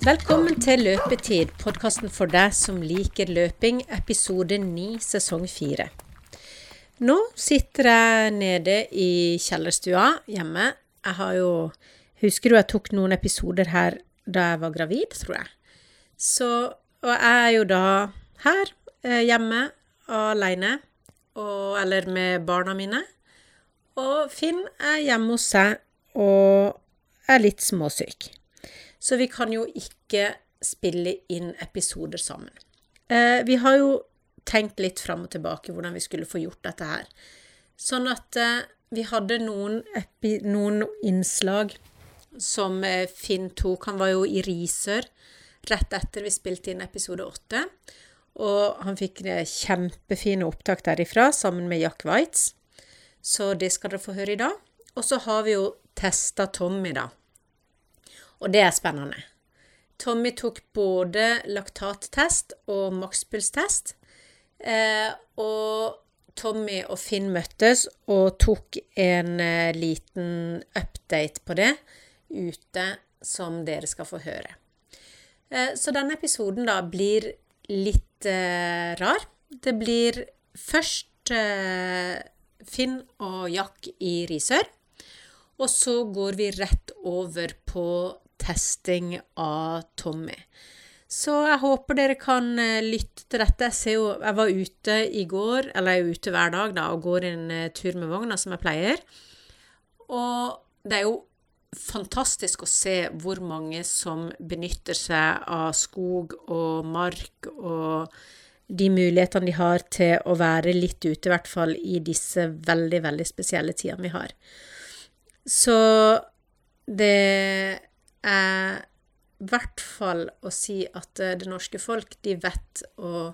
Velkommen til Løpetid, podkasten for deg som liker løping, episode 9, sesong 4. Nå sitter jeg nede i kjellerstua hjemme. Jeg har jo Husker du jeg tok noen episoder her da jeg var gravid, tror jeg. Så Og jeg er jo da her eh, hjemme aleine, eller med barna mine. Og Finn er hjemme hos seg og er litt småsyk. Så vi kan jo ikke spille inn episoder sammen. Eh, vi har jo tenkt litt fram og tilbake hvordan vi skulle få gjort dette her. Sånn at eh, vi hadde noen, noen innslag som eh, Finn tok. Han var jo i Risør rett etter vi spilte inn episode åtte. Og han fikk kjempefine opptak derifra sammen med Jack Waitz. Så det skal dere få høre i dag. Og så har vi jo testa Tommy, da. Og det er spennende. Tommy tok både laktattest og makspulstest. Eh, og Tommy og Finn møttes og tok en eh, liten update på det ute, som dere skal få høre. Eh, så denne episoden da blir litt eh, rar. Det blir først eh, Finn og Jack i Risør. Og så går vi rett over på testing av Tommy. Så jeg håper dere kan lytte til dette. Jeg ser jo Jeg var ute i går, eller jeg er ute hver dag da, og går en tur med vogna, som jeg pleier. Og det er jo fantastisk å se hvor mange som benytter seg av skog og mark og de mulighetene de har til å være litt ute, i hvert fall i disse veldig, veldig spesielle tidene vi har. Så det er i hvert fall å si at eh, det norske folk, de vet å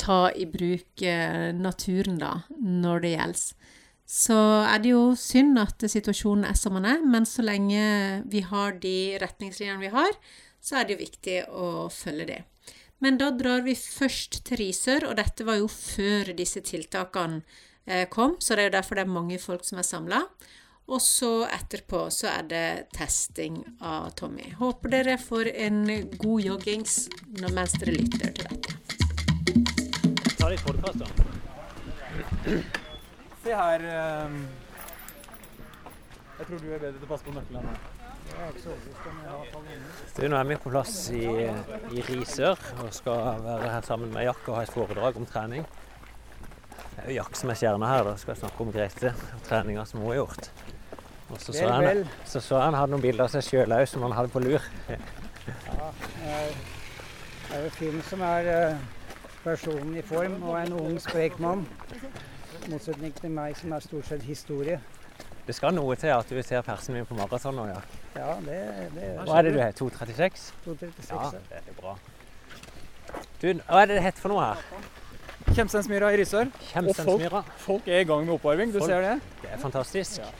ta i bruk eh, naturen, da, når det gjelder så er det jo synd at situasjonen er som den er, men så lenge vi har de retningslinjene vi har, så er det jo viktig å følge det. Men da drar vi først til Risør, og dette var jo før disse tiltakene eh, kom, så det er jo derfor det er mange folk som er samla. Og så etterpå så er det testing av Tommy. Håper dere får en god joggings mens dere lytter til dette. Ta litt podkast, da. Se her ehm, Jeg tror du er bedre til å passe på nøklene. Du, nå er vi på plass i, i, Risør og skal være her sammen med Jack og ha et foredrag om trening. Det er jo Jack som er stjerna her. Da skal jeg snakke om Grete og treninga som hun har gjort. Og så så han, så så han hadde noen bilder av seg sjøl òg som han hadde på lur. Ja, det er jo Finn som er eh, personen i form og en ung, sprek mann. I motsetning til meg, som er stort sett historie. Det skal noe til at du ser persen min på maraton nå, ja. Ja, det, det Hva er det du har? 2.36? 2.36, ja. Det er bra. Du, hva er det det heter for noe her? Kjemsensmyra i Risør. Og folk, folk, er i gang med opparving, Du folk, ser det? Det er fantastisk. Ja.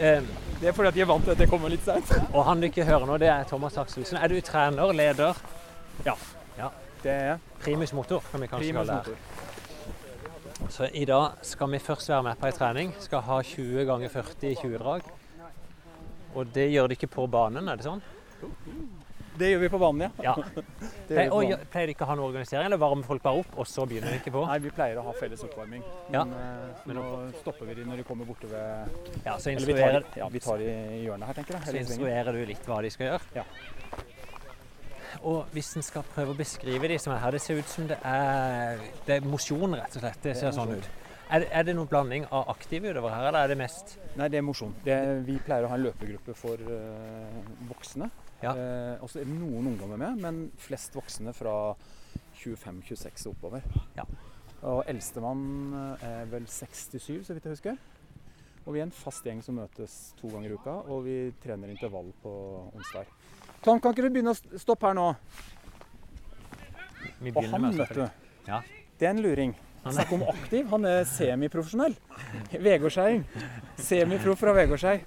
Um, det er fordi at de er vant til at det kommer litt seint. Og han du ikke hører nå, det er Thomas Akselsen. Er du trener, leder? Ja. ja. Det er jeg. Primus motor, kan vi kanskje kalle det. Så i dag skal vi først være med på ei trening. Skal ha 20 ganger 40 i 20-drag. Og det gjør de ikke på banen, er det sånn? Det gjør vi på banen, ja. ja. Pleier, og, pleier de ikke å ha noen organisering, eller varmer folk bare opp, og så begynner de ikke på? Nei, vi pleier å ha felles oppvarming. Ja. Men, eh, men nå stopper vi de når de kommer borte ved Ja, så instruerer, vi tar, ja, vi tar i hjørnet her, tenker jeg. Så instruerer du litt hva de skal gjøre? Ja. Og hvis en skal prøve å beskrive de som er her, det ser ut som det er, det er mosjon, rett og slett. Det ser sånn ut. Er, er det noen blanding av aktive utover her, eller er det mest Nei, det er mosjon. Vi pleier å ha en løpegruppe for uh, voksne. Ja. Eh, også er det noen ungdommer med, men flest voksne fra 25-26 og oppover. Ja. Og eldstemann eh, er vel 67, så vidt jeg husker. Og vi er en fast gjeng som møtes to ganger i uka, og vi trener intervall på onsdag. Tom, kan ikke du begynne å stoppe her nå? og han, vet du. Ja. Det er en luring. Snakk om aktiv. Han er semiprofesjonell. Vegårsheiing. Semiproff fra Vegårshei.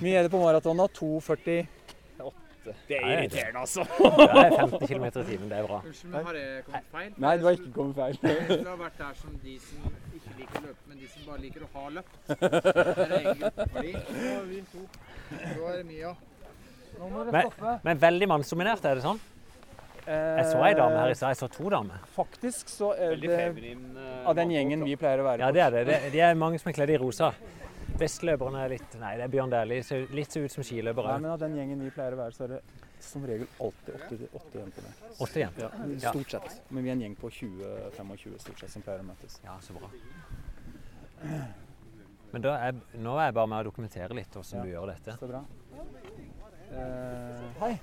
Mye er det på maraton nå? 2,40? helvete. Det er irriterende, altså. Det er 50 km i timen, det er bra. Unnskyld, men har jeg kommet feil? Nei, du har ikke kommet feil. Det har vært der som de som ikke liker å løpe, men de som bare liker å ha løpt. Det er egen gruppe for de. Så er det Mia. Nå må dere. Men, veldig mannsdominert, er det sånn? Jeg så ei dame her i stad. Jeg så to damer. Faktisk så er det eh, av den gjengen vi pleier å være. Ja, det er det. De er mange som er kledd i rosa. Bestløperne er litt Nei, det er Bjørn Dæhlie. Ser litt så ut som Nei, skiløpere. men av den gjengen vi pleier å være, så er det som regel alltid åtte, åtte jenter med. Åtte jenter. Ja, Ja. stort sett. Men vi er en gjeng på 20-25 stort sett som pleier å møtes. Ja, så bra. Men da er, nå er jeg bare med å dokumentere litt hvordan Ja. du gjør dette. Så bra. Eh, hei.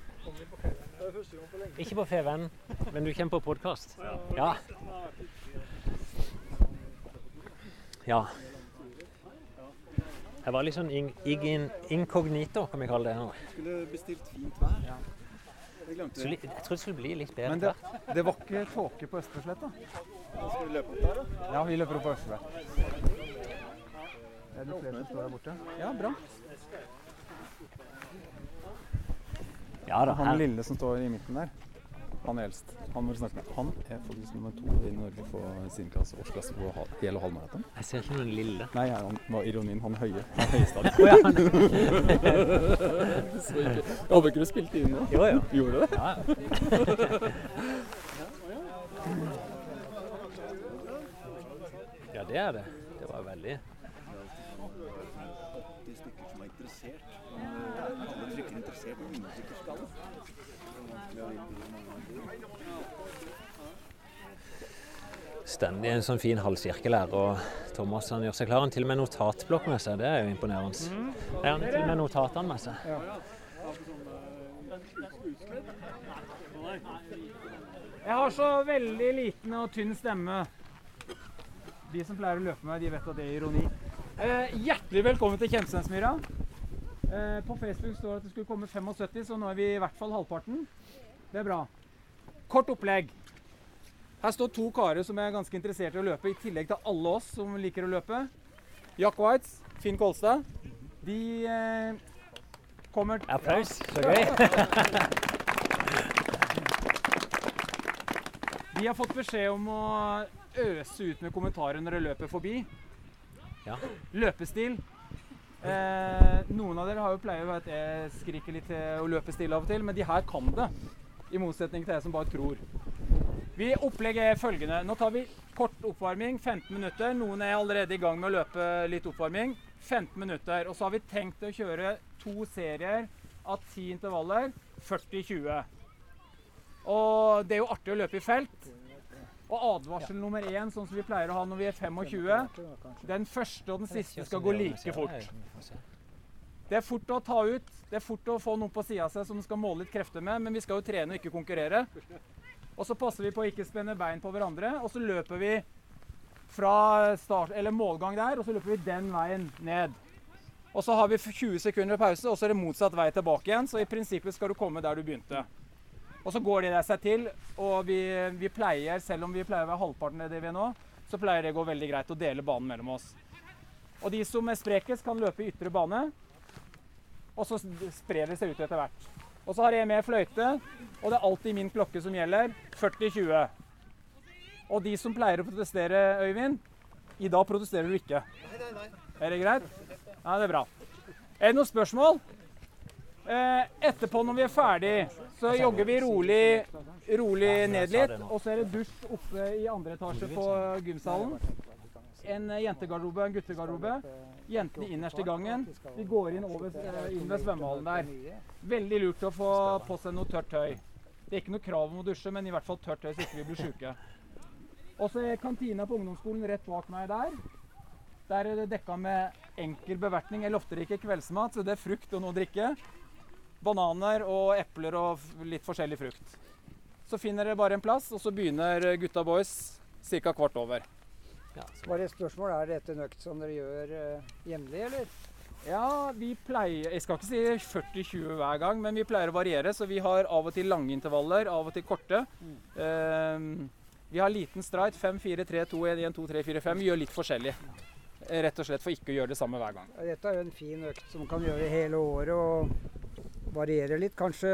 Ikke på FVN, men du kommer på podkast? Ja. Ja. Jeg var litt sånn in, in, inkognito, kan vi kalle det. nå. Skulle bestilt fint vær. Det glemte Så jeg trodde det skulle bli litt bedre. Men det, det var ikke tåke på Østfoldsletta. Skal vi løpe opp der, da? Ja, vi løper opp på Østfold. Er det flere som står der borte? Ja, bra. Ja da. Han lille som står i midten der, han er eldst. Han må du snakke med. Han er faktisk nummer to i Norge på sin klasse, årsklasse på hel- og halvmaraton. jeg ser ikke noen lille. Nei, han var ironien. Han høye. Han høyeste av dem. Ja. Jeg håper ikke du spilte inn nå. Jo, jo. Gjorde du det? Ja, ja. ja, det er det. Det var veldig de stykker som er interessert. Alle trykker interessert, men ingen trykker skall. Stendig en sånn fin halvsirkel her, og Thomas han gjør seg klar. Han til og med notatblokk med seg, det er jo imponerende. Ja, han har til og med notatene med seg. Jeg har så veldig liten og tynn stemme. De som pleier å løpe med meg, de vet at det er ironi. Eh, hjertelig velkommen til Kjemsensmyra. Eh, på Facebook står det at det skulle komme 75, så nå er vi i hvert fall halvparten. Det er bra. Kort opplegg. Her står to karer som er ganske interessert i å løpe, i tillegg til alle oss som liker å løpe. Jack Whites, Finn Kolstad. De eh, kommer Applaus. Så gøy. De har fått beskjed om å øse ut med kommentarer når de løper forbi. Ja. Løpestil. Eh, noen av dere har jo pleier å at jeg skriker litt til å løpestil av og til, men de her kan det. I motsetning til jeg som bare tror. Vi Opplegget er følgende. Nå tar vi kort oppvarming, 15 minutter. Noen er allerede i gang med å løpe litt oppvarming. 15 minutter. Og så har vi tenkt å kjøre to serier av ti intervaller. 40-20. Og det er jo artig å løpe i felt. Og advarsel nummer én, sånn som vi pleier å ha når vi er 25, den første og den siste skal gå like fort. Det er fort å ta ut, det er fort å få noen på sida av seg som skal måle litt krefter med, men vi skal jo trene og ikke konkurrere. Og så passer vi på å ikke spenne bein på hverandre, og så løper vi fra start, målgang der, og så løper vi den veien ned. Og så har vi 20 sekunder pause, og så er det motsatt vei tilbake igjen, så i prinsippet skal du komme der du begynte. Og så går det der seg til, og vi, vi pleier, selv om vi pleier å være halvparten av det vi er nå, så pleier det å gå veldig greit å dele banen mellom oss. Og de som er sprekest, kan løpe i ytre bane, og så sprer det seg ut etter hvert. Og så har jeg med fløyte, og det er alltid min klokke som gjelder, 40-20. Og de som pleier å protestere, Øyvind, i dag protesterer du ikke. Er det greit? Nei, det er bra. Er det noen spørsmål? Eh, etterpå når vi er ferdig, så jogger vi rolig, rolig ned litt. Og så er det dusj oppe i andre etasje på gymsalen. En jentegarderobe en guttegarderobe. Jentene innerst i gangen. Vi går inn, over, eh, inn ved svømmehallen der. Veldig lurt å få på seg noe tørt tøy. Det er ikke noe krav om å dusje, men i hvert fall tørt tøy så ikke vi blir sjuke. Og så er kantina på ungdomsskolen rett bak meg der. Der er det dekka med enkel bevertning. Jeg lofter ikke kveldsmat, så det er frukt og noe å drikke. Bananer og epler og litt forskjellig frukt. Så finner dere bare en plass, og så begynner gutta boys ca. kvart over. Bare et spørsmål. Er dette en økt som dere gjør eh, jevnlig, eller? Ja, vi pleier Jeg skal ikke si 40-20 hver gang, men vi pleier å variere. Så vi har av og til lange intervaller, av og til korte. Ehm, vi har liten stride. 5, 4, 3, 2, 1, 1, 2, 3, 4, 5. Vi gjør litt forskjellig. Eh, Rett og slett for ikke å gjøre det samme hver gang. Dette er jo en fin økt som kan gjøre hele året og variere litt. Kanskje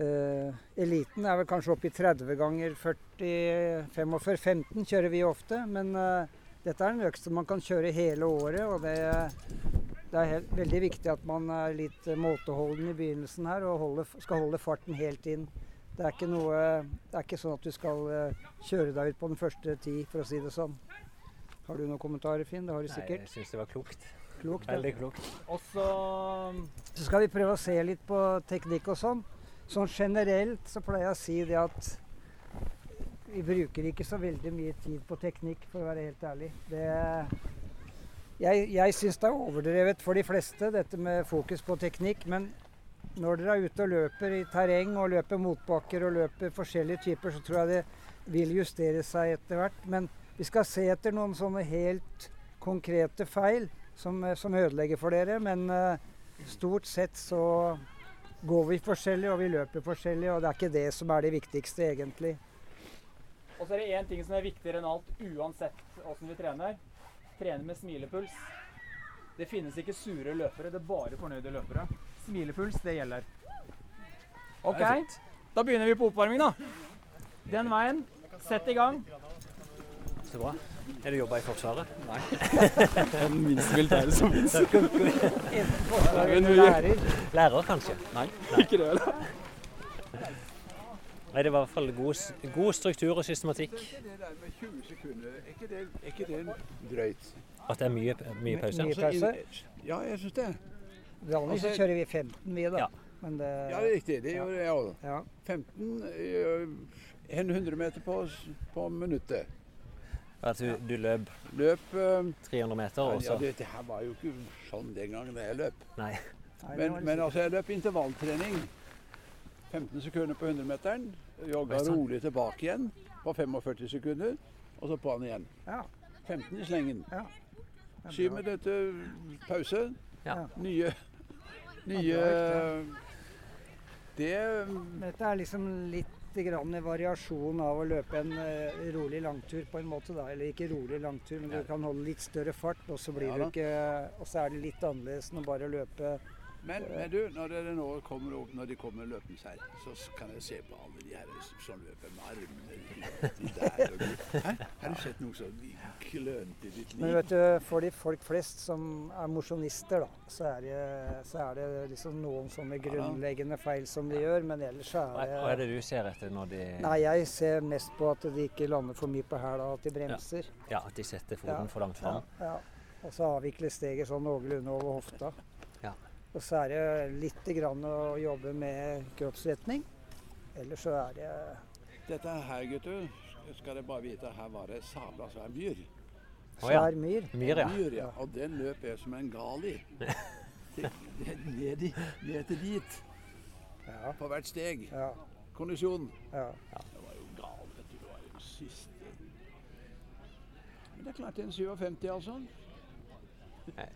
eh, eliten er vel kanskje oppe i 30 ganger 40, 45, 15 kjører vi ofte. Men uh, dette er en økt som man kan kjøre hele året, og det, Det er helt, veldig viktig at man er litt eh, måteholden i begynnelsen her og holde, skal holde farten helt inn. Det er ikke, noe, det er ikke sånn at du skal eh, kjøre deg ut på den første ti, for å si det sånn. Har du noen kommentarer, Finn? Det har du sikkert. Nei, jeg syns det var klokt. Klokt. Veldig klokt. Og så Så skal vi prøve å se litt på teknikk og sånn. Sånn generelt så pleier jeg å si det at vi bruker ikke så veldig mye tid på teknikk, for å være helt ærlig. Det, jeg jeg syns det er overdrevet for de fleste, dette med fokus på teknikk. Men når dere er ute og løper i terreng og løper motbakker og løper forskjellige typer, så tror jeg det vil justere seg etter hvert. Men vi skal se etter noen sånne helt konkrete feil som, som ødelegger for dere. Men eh, stort sett så går vi forskjellig, og vi løper forskjellig. Og det er ikke det som er det viktigste, egentlig. Og så er det én ting som er viktigere enn alt, uansett åssen vi trener. Trene med smilepuls. Det finnes ikke sure løpere, det er bare fornøyde løpere. Smilepuls, det gjelder. OK, da begynner vi på oppvarming, da. Den veien. Sett i gang. Så bra. Er du jobba i Forsvaret? Nei. Den minste militære som fins. Lærer. Lærer, kanskje? Nei, ikke det. heller. Nei, det var i hvert fall god, god struktur og systematikk. Det der med 20 sekunder, er ikke det, er ikke det drøyt? At det er mye, mye pause. Mye pause. Ja, jeg syns det. Vanligvis så Altså- kjører vi 15, vi, da. Ja. Men det Ja, det er riktig. Det gjør jeg òg. 15 øh, 100 meter på, på minuttet. At du, du løp Løp øh, 300 meter, Også. ja, det, det her var jo ikke sånn den gangen jeg løp. Nei. Men, men altså, jeg løp intervalltrening. 15 sekunder på 100-meteren. Jogga rolig tilbake igjen på 45 sekunder, og så på'n igjen. Ja. 15 i slengen. Ja. Det Syv minutter pause. Ja. Nye Nye Det Dette er liksom litt grann variasjon av å løpe en eh, rolig langtur på en måte. da. Eller ikke rolig langtur, men du kan holde litt større fart, og så blir Ja du ikke Og så er det litt annerledes enn å bare løpe Men, men du, når dere nå kommer opp, når de kommer løpende her, så kan jeg se på alle de her som løper med armene der og de. Har du sett noe så klønete i ditt liv? Men vet du, for de folk flest som er mosjonister, da, så er, det, så er det liksom noen sånne grunnleggende feil som de gjør, men ellers så er det... hva er det du ser etter når de Nei, jeg ser mest på at de ikke lander for mye på hæla, at de bremser. Ja, at de setter foten Ja. for langt fram? ja. Og så avvikler steget sånn noenlunde over hofta. Og så er det litt grann å jobbe med kroppsretning. Ellers så er det Dette her, gutter, skal dere bare vite, her var det sabla svær myr. Svær myr. Myr, ja. Myr, ja. Og den løp jeg som en gal i. Ned, ned til dit, Ja, på hvert steg. ja, Kondisjon. ja. Det var jo gal, vet du. Det var jo siste. Men det klarte en 57, altså.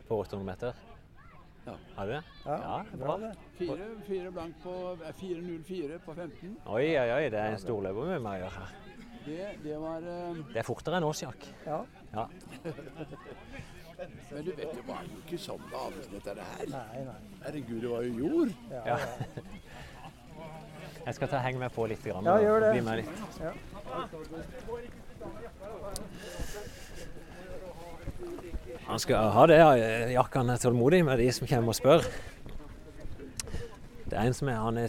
På 800 meter? Ja. Har du det? ja, Ja, det er bra. det. Fire, fire blank på eh, 4.04 på 15. Oi, oi, oi, det er en storløper med vi må gjøre her. Det, det var uh... Det er fortere enn oss, Jack. Ja. Ja. Men du vet, det var jo ikke sånn vanlig dette her. Nei, nei. Herregud, det var jo jord. Ja, Ja. Jeg skal ta henge meg på litt. Grann, Ja, gjør det. Bli med litt. Ja. Han skal ha det, ja. Jack han er tålmodig med de som kommer og spør. Det er en som er Han, er,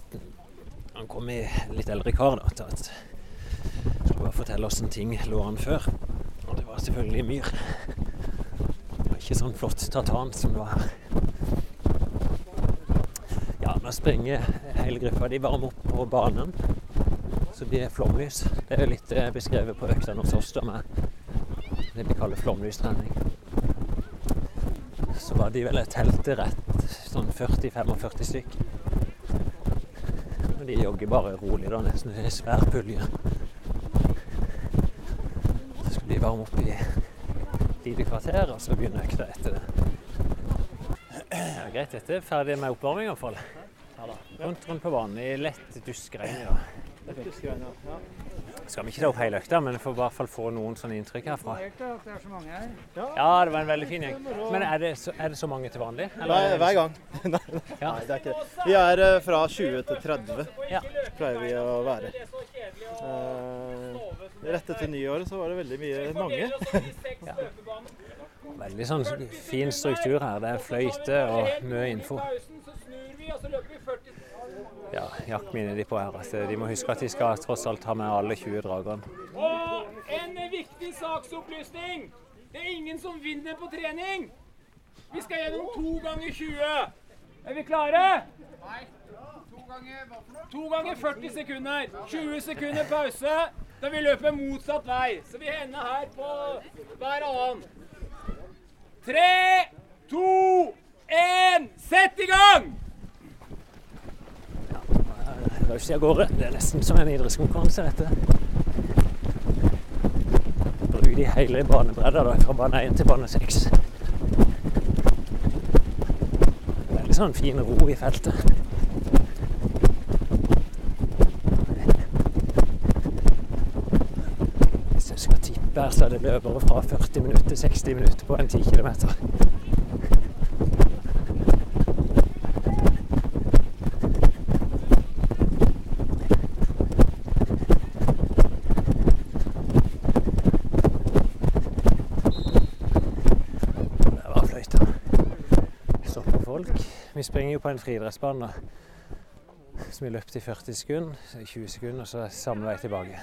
han kom i litt eldre kar. da, til at Skal bare fortelle åssen ting lå an før. Og det var selvfølgelig myr. Det var ikke sånn flott tartan som det var her. Ja, nå springer hele gruppa. De varmer opp på banen. Så blir det flomlys. Det er jo litt eh, beskrevet på øktene hos oss da, med det vi kaller flomlystrening. Så var de vel et teltet rett sånn 40-45 stykk. Og de jogger bare rolig, da, nesten i svær pulje. Så skulle de varme opp i lite kvarter, og så begynner økta etter det. Ja, greit, dette er ferdig med oppvarming i hvert fall. Rundt, rundt på banen i lett duskregn. Ja. Skal vi ikke ta opp hele økta, men vi får i hvert fall få noen sånne inntrykk herfra. Er. Ja, det var en veldig fin gjeng. Men er det så, er det så mange til vanlig? Nei, hver gang. Nei, Ja. det er ikke det. Vi er eh, fra 20 til 30, Ja. pleier vi å være. Uh, rett etter nyåret så var det veldig mye mange. Veldig sånn fin struktur her. Det er fløyte og mye info. Ja, jaktminnet de på her at de må huske at de skal tross alt ha med alle 20 dragene. Og en viktig saksopplysning. Det er ingen som vinner på trening. Vi skal gjennom to ganger 20. Er vi klare? Nei. To ganger hva for noe? To ganger 40 sekunder. 20 sekunder pause. Da vi løper motsatt vei. Så vi hender her på hver annen. Tre, to, én, sett i gang! Raus av gårde. Det er nesten som en idrettskonkurranse, dette. Bruk de hele banebredda da, fra bane 1 til bane 6. Veldig sånn fin ro i feltet. Hvis jeg skal tippe her, så er det løpere fra 40 minutter til 60 minutter på en 10 km. Der var fløyta. Stopper folk. Vi springer jo på en friidrettsbane som vi løp i 40 sekunder, 20 sekunder, og så samme vei tilbake.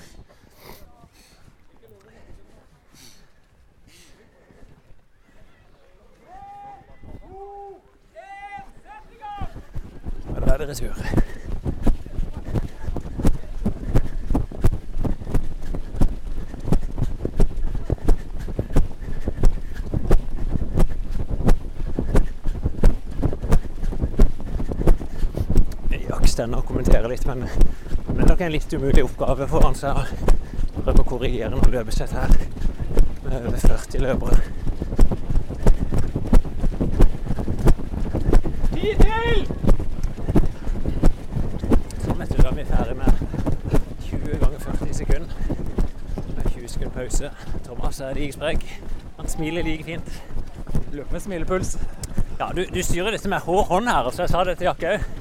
Og da er det retur. Stender og kommenterer litt, men det er nok en litt umulig oppgave foran seg å prøve å korrigere noe løpesett her med over 40 løpere. Ti til! Sånn vet du, da er vi ferdig med 20 ganger 40 sekunder. Med 20 sekunder pause. Thomas er like sprek. Han smiler like fint. Løp med smilepuls. Ja, du, du styrer dette med hård hånd her, så jeg sa det til Jakke òg.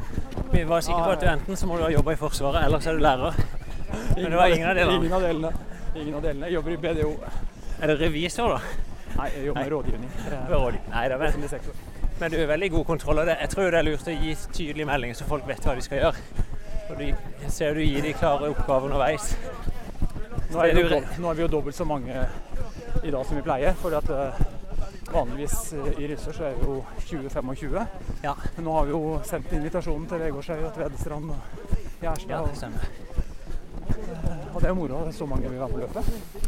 Vi var sikre på at du enten så må du ha jobba i Forsvaret, eller så er du lærer. Men det var ingen av delene. Ingen av delene. Ingen av delene. Jeg jobber i BDO. Er det revisor, da? Nei, jeg jobber med rådgivning. Nei, det er vel. Men du er veldig god kontroll av det. Jeg tror det er lurt å gi tydelige meldinger, så folk vet hva de skal gjøre. Og du, jeg ser du gir de klare oppgaver underveis. Nå er, er vi jo nå er vi jo dobbelt så mange i dag som vi pleier. For at eh, vanligvis eh, i Rysør så er vi jo 20-25. Ja. Men nå har vi jo sendt invitasjonen til Vegårshei og Tvedestrand og Gjerstad. Ja, det og, stemmer. og det er jo moro at så mange vil være med å løpe.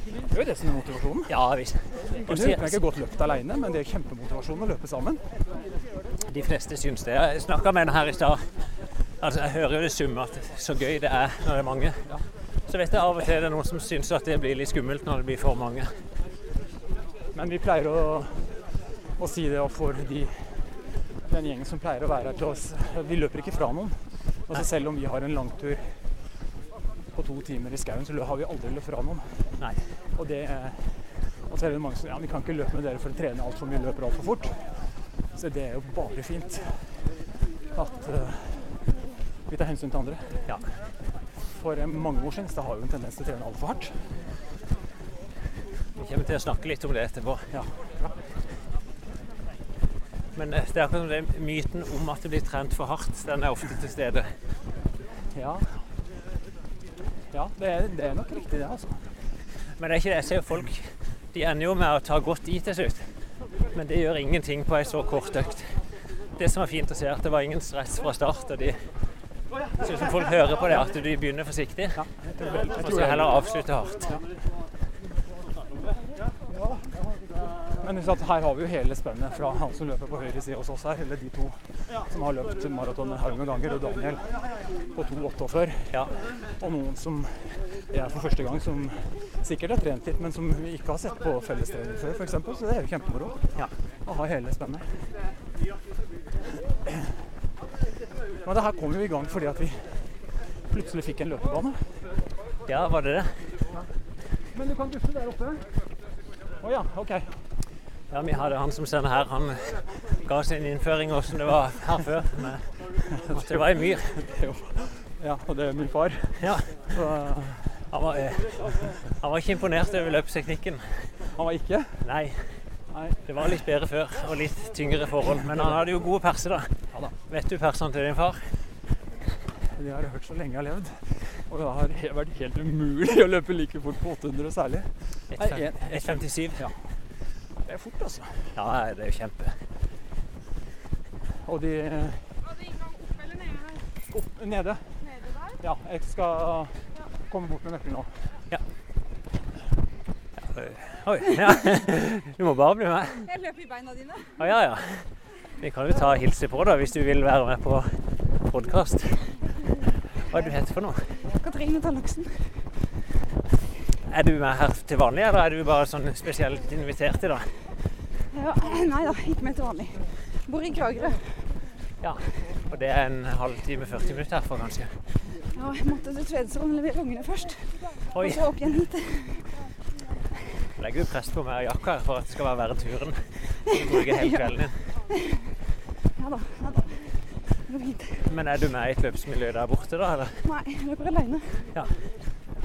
Det er jo det som er motivasjonen. Ja visst. Kunne ikke godt løpt alene, men det er kjempemotivasjon å løpe sammen. De fleste syns det. Jeg snakka med en her i stad. Altså, jeg hører jo det summe at så gøy det er når det er mange. Så vet jeg av og til det er noen som syns at det blir litt skummelt når det blir for mange. Men vi pleier å, å si det for de, den gjengen som pleier å være her til oss. Vi løper ikke fra noen. Altså selv om vi har en langtur på to timer i skauen, så har vi aldri løpt fra noen. Nei. Og det og så er det mange som ja, vi kan ikke løpe med dere for å trene altfor mye, løper altfor fort. Så det er jo bare fint at uh, vi tar hensyn til andre. Ja. For eh, mange år siden så har jo en tendens til å trene altfor hardt. Vi kommer til å snakke litt om det etterpå. Ja. Men eh, det er akkurat som det myten om at det blir trent for hardt, den er ofte til stede. Ja, ja det, er, det er nok riktig det, altså. Men det er ikke det. Jeg ser folk De ender jo med å ta godt i til slutt. Men det gjør ingenting på ei så kort økt. Det som er fint å se, er at det var ingen stress fra start. og de ut som folk hører på det, at de begynner forsiktig. Og så heller avslutte hardt. Men her har vi jo hele spennet fra han som løper på høyre side hos oss her, eller de to som har løpt maraton en haug med ganger, og Daniel på 2,48. Ja. Og noen som er for første gang, som sikkert har trent litt, men som vi ikke har sett på fellestrening før, f.eks. Så det er jo kjempemoro Ja. å ha hele spennet. Men det her kom jo i gang fordi at vi plutselig fikk en løpebane. ja, var det det? Men du kan dufte der oppe. Å ja, OK. Ja, vi hadde han som sender her. Han ga sin innføring hvordan det var her før. Men det var ei myr. Ja, og det er min far. Ja. Så, Han var, eh, han var ikke imponert over løpsteknikken. Han var ikke? Nei. Det var litt bedre før og litt tyngre forhold. Men han hadde jo gode perser, da. Ja da. Vet du persene til din far? De har jeg hørt så lenge jeg har levd. Og det har vært helt umulig å løpe like fort på 800 særlig. 1,57. Ja. Det er fort, altså. Ja, det er jo kjempe. Og de opp, eller nede. Nede. Nede der? Ja, jeg skal komme bort med nøkkelen nå. Ja. Oi. Ja. Du må bare bli med. Jeg løper i beina dine. Å ja, ja. Vi kan jo ta og hilse på da, hvis du vil være med på podkast. Hva er det du heter for noe? Katrine Tallaksen. Er du med her til vanlig, eller er du bare sånn spesielt invitert i dag? Ja, nei da, ikke med til vanlig. Bor i Kragerø. Ja. Og det er en halvtime, 40 minutter herfra, kanskje? Ja, jeg måtte til Tvedestrand levere ungene først. Oi. Og så opp igjen hit. Legger du press på meg og jakka for at det skal være verre turen? Du bruker hele kvelden din. Ja da. ja da. Det går fint. Men er du med i et løpsmiljø der borte, da? eller? Nei, jeg løper aleine.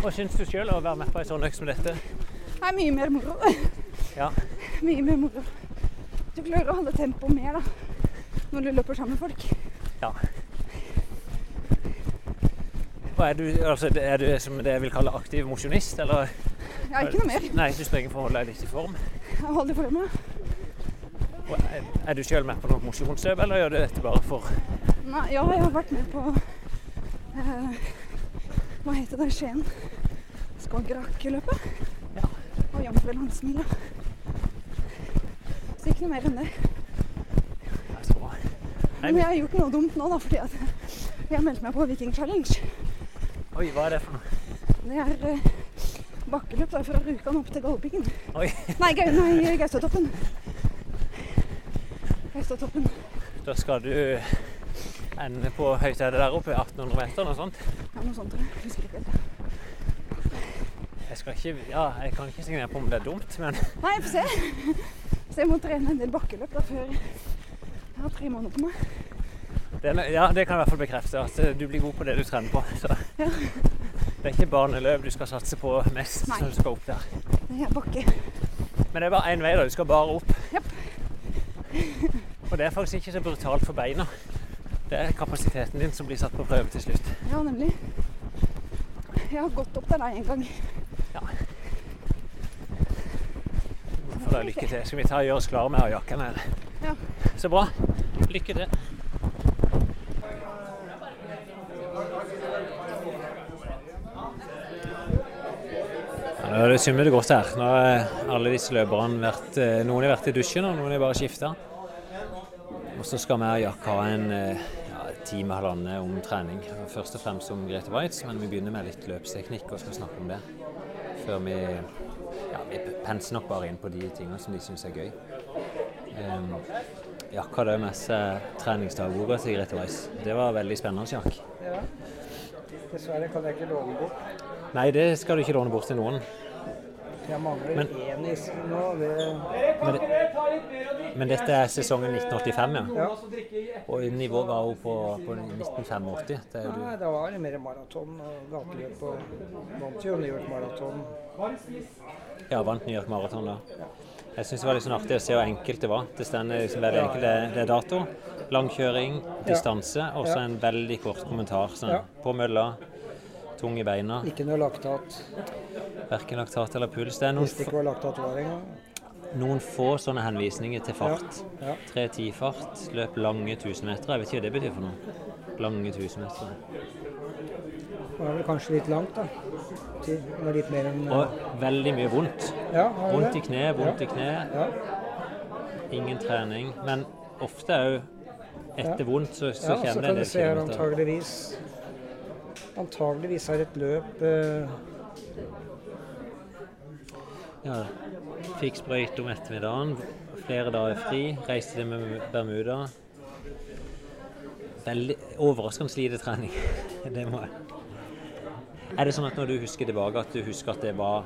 Hva syns du sjøl å være med på ei sånn økt som dette? Det er mye mer moro. Ja. Mye mer moro. Du klarer å holde tempoet mer da, når du løper sammen med folk. Ja. Hva er du, altså, er du som det jeg vil kalle aktiv mosjonist, eller? Ja, ikke noe mer. Nei, du springer for å holde deg litt i form. Jeg holder for meg. Og er, er du sjøl med på noe mosjonsløp, eller gjør du dette bare for Nei, ja, jeg har vært med på eh, Hva heter det? Skien? Skagerrak-løpet? Ja. Og Jamsvellandsmila. Så ikke noe mer enn det. Men jeg har gjort noe dumt nå, da, fordi at jeg har meldt meg på Viking Challenge. Oi, hva er det for noe? Det er eh, bakkeløp da, fra Rjukan opp til Galdhøpiggen. Nei, Gau- nei Gaustatoppen. Gaustatoppen. da skal du ende på høyt er der oppe, 1800 meter noe sånt. Ja, noe sånt jeg. Husker ikke. Jeg skal ikke, ja, jeg kan ikke signere på om det er dumt, men Nei, jeg får se. Så jeg må trene en del bakkeløp da, før jeg har tre måneder på meg. det, ja, det kan jeg i hvert fall bekrefte, at eh, du blir god på det du trener på. Så. Ja. Det er ikke barneløp du skal satse på mest Nei. når du skal opp der. Det er bakke. Men det er bare én vei, da. Du skal bare opp. Yep. Og det er faktisk ikke så brutalt for beina. Det er kapasiteten din som blir satt på prøve til slutt. Ja, nemlig. Jeg har gått opp der en gang. Ja. Du får da lykke til. Skal vi ta og gjøre oss klare med å ha jakken her? Ja. Så bra. Lykke til. Nå er det summer det godt her. Nå har alle disse løperne vært eh, Noen har vært i dusjen, og noen har bare skifta. Og så skal vi og Jack ha en eh, ja, time, halvannen om trening. Først og fremst om Grete Waitz, men vi begynner med litt løpsteknikk og skal snakke om det. Før vi ja, vi penser nok bare inn på de tingene som de syns er gøy. Um, Jack hadde med seg treningsdagboka til Grete Weiss. Det var veldig spennende, Jack. Ja. Dessverre kan jeg ikke låne bort. Nei, det skal du ikke låne bort til noen. Jeg mangler Men- én i nå. Det, Men, det, men dette er sesongen 1985, ja. ja. Og nivået var jo på, på 1985. Det Nei, du. da var det mer maraton og gateløp og vant jo New York Maraton. Ja, vant New York Maraton da. Jeg syns det var litt sånn artig å se hvor enkelt det var. Det stender liksom veldig enkelt. Det, det er dato, langkjøring, distanse og så en veldig kort kommentar. Sånn, På mølla, tung i beina, Ikke noe laktat. verken laktat eller puls. Det er noen, Visste ikke var laktat var engang. noen få sånne henvisninger til fart. Ja. 3.10-fart, løp lange 1000 meter. Jeg vet ikke hva det betyr for noe. Lange 1000 meter. Det er vel kanskje litt langt, da. Til- litt mer enn Og veldig mye vondt. Ja, Vondt i kne, vondt i kne. Ja. Ingen trening. Men ofte òg etter vondt så, så Ja, så jeg det kan du se her antageligvis Antageligvis har et løp eh, Ja, fikk sprøyte om ettermiddagen. Flere dager fri. Reiste til Bermuda. Veldig overraskende lite trening. Det må jeg. Er det sånn at når du husker tilbake, at du husker at det var,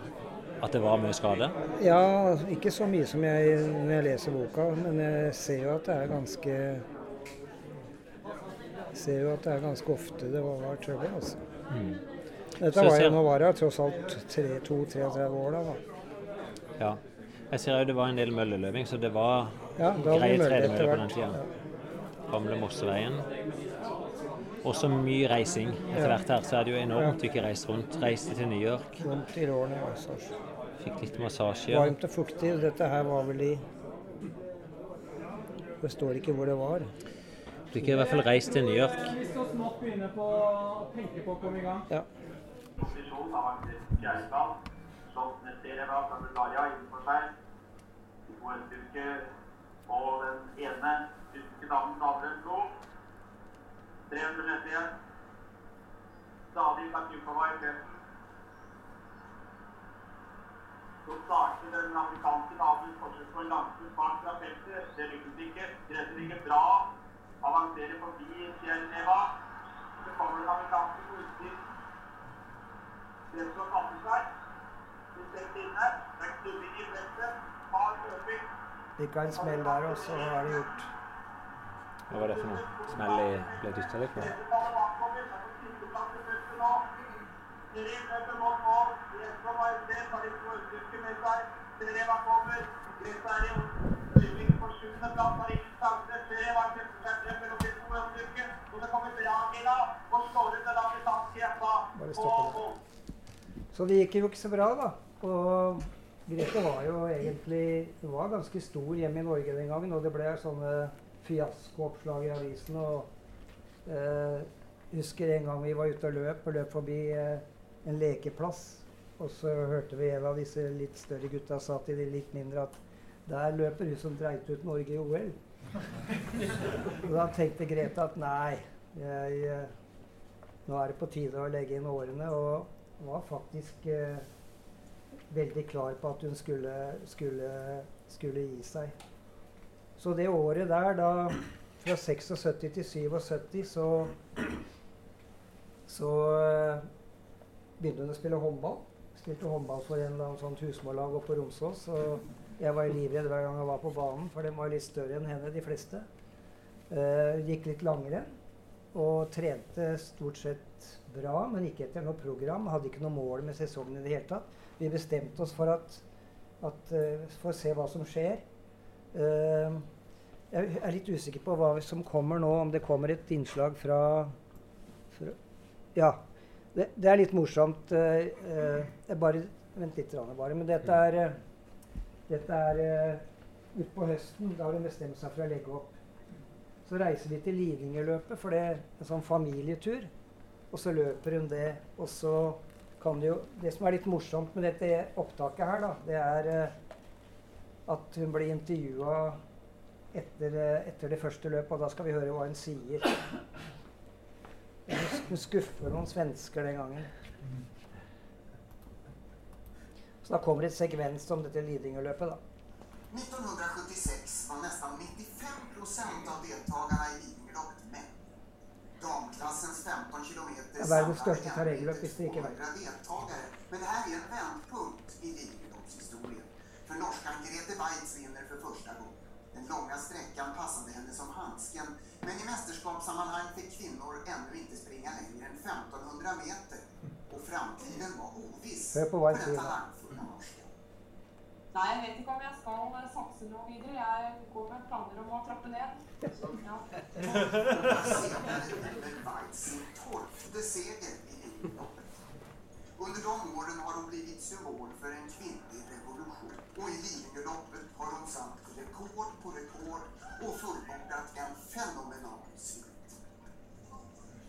at det var mye skade? Ja, ikke så mye som jeg når jeg leser boka, men jeg ser jo at det er ganske Ser jo at det er ganske ofte det var trøbbel, altså. Dette var jo, nå var jeg tross alt 2-33 år da. da. Ja. Jeg ser jo det var en del mølleløving, så det var Ja, var tredemøller på den tida. Gamle Mosseveien. Også mye reising. Etter hvert her så er det jo enormt ikke reist rundt. Reiste til New York, Vondt i lårene. Altså. fikk litt massasje. Varmt og fuktig. Dette her var vel i Det står ikke hvor det var. Fikk i hvert fall reist til New York. Vi skal snart begynne på å tenke på å komme i gang. Ja. Posisjon avansert Kjærstad. Slått med Sereva fra Bulgaria innenfor seg. De to østtyske og den ene tyske damen Dahlgren slo. 300. Stadig Katyukova i fremten. Så starter den amerikanske damen forsøk på en langtur bak fra feltet. Det lykkes ikke. Grenser ikke bra. Avanserer forbi fjellneva. Så kommer den amerikanske utstyr. Den som fatter seg. Vi ser inne. Det er knubbing i feltet. Hard løping. Fikk en smell der, og så er det gjort. Hva var det for noe? Smell i ble dytta litt er. Serien løper mot mål. Greta og sted, har de to østtyske med seg. Sereva kommer. Så det gikk jo ikke så bra, da. Og Grete var jo egentlig Hun var ganske stor hjemme i Norge den gangen, og det ble sånne fiaskooppslag i avisen. Og eh, husker en gang vi var ute og løp, og løp forbi eh, en lekeplass. Og så hørte vi en av disse litt større gutta sa til de litt mindre at der løper hun som dreit ut Norge i OL. Og da tenkte Grete at nei, jeg, eh, nå er det på tide å legge inn årene. Og var faktisk eh, veldig klar på at hun skulle, skulle, skulle gi seg. Så det året der, da fra 76 til 77, så så eh, begynte hun å spille håndball. Spilte håndball for en eller annen sånn husmorlag oppe på Romsås. Og jeg var livredd hver gang jeg var på banen, for den var litt større enn henne, de fleste. Uh, gikk litt langrenn og trente stort sett bra, men ikke etter noe program. Hadde ikke noe mål med sesongen i det hele tatt. Vi bestemte oss for at, at uh, for å se hva som skjer. Uh, jeg er litt usikker på hva som kommer nå, om det kommer et innslag fra, fra Ja. Det, det er litt morsomt. eh, eh, jeg bare, vent litt, bare. Men dette er, eh, dette er utpå høsten. Da har hun bestemt seg for å legge opp. Så reiser vi til Lidingerløpet, for det er en sånn familietur. Og så løper hun det. Og så kan det jo Det som er litt morsomt med dette opptaket her, da, det er eh, at hun blir intervjua etter, eh, etter det første løpet, og da skal vi høre hva hun sier. Hun skuffer noen svensker den gangen. Så da kommer det et sekvens om dette Lidingøløpet, da. 1976 var nesten 95 procent av deltakerne i Lidingöloppet män. Damklassens 15 kilometer Det er verdens største terrengløp, hvis det ikke vet. 200. Men det her er en vendepunkt i Lidingöloppshistorien. For norskan Grete Weitz vinner for første gången. Den långa sträckan passade henne som handsken. Men i mästerskapssammanhang fick kvinnor ännu inte springa längre än 1500 meter. Och framtiden var oviss för hun den talangfulla norsken. Nei, jeg vet ikke om jeg skal satse noe videre. Jeg går med planer om å trappe ned. Ja. Under de åren har hon blivit symbol för en kvinnlig revolution. Och i Lidingöloppet har hon satt rekord på rekord och fullbordat en fenomenal slut.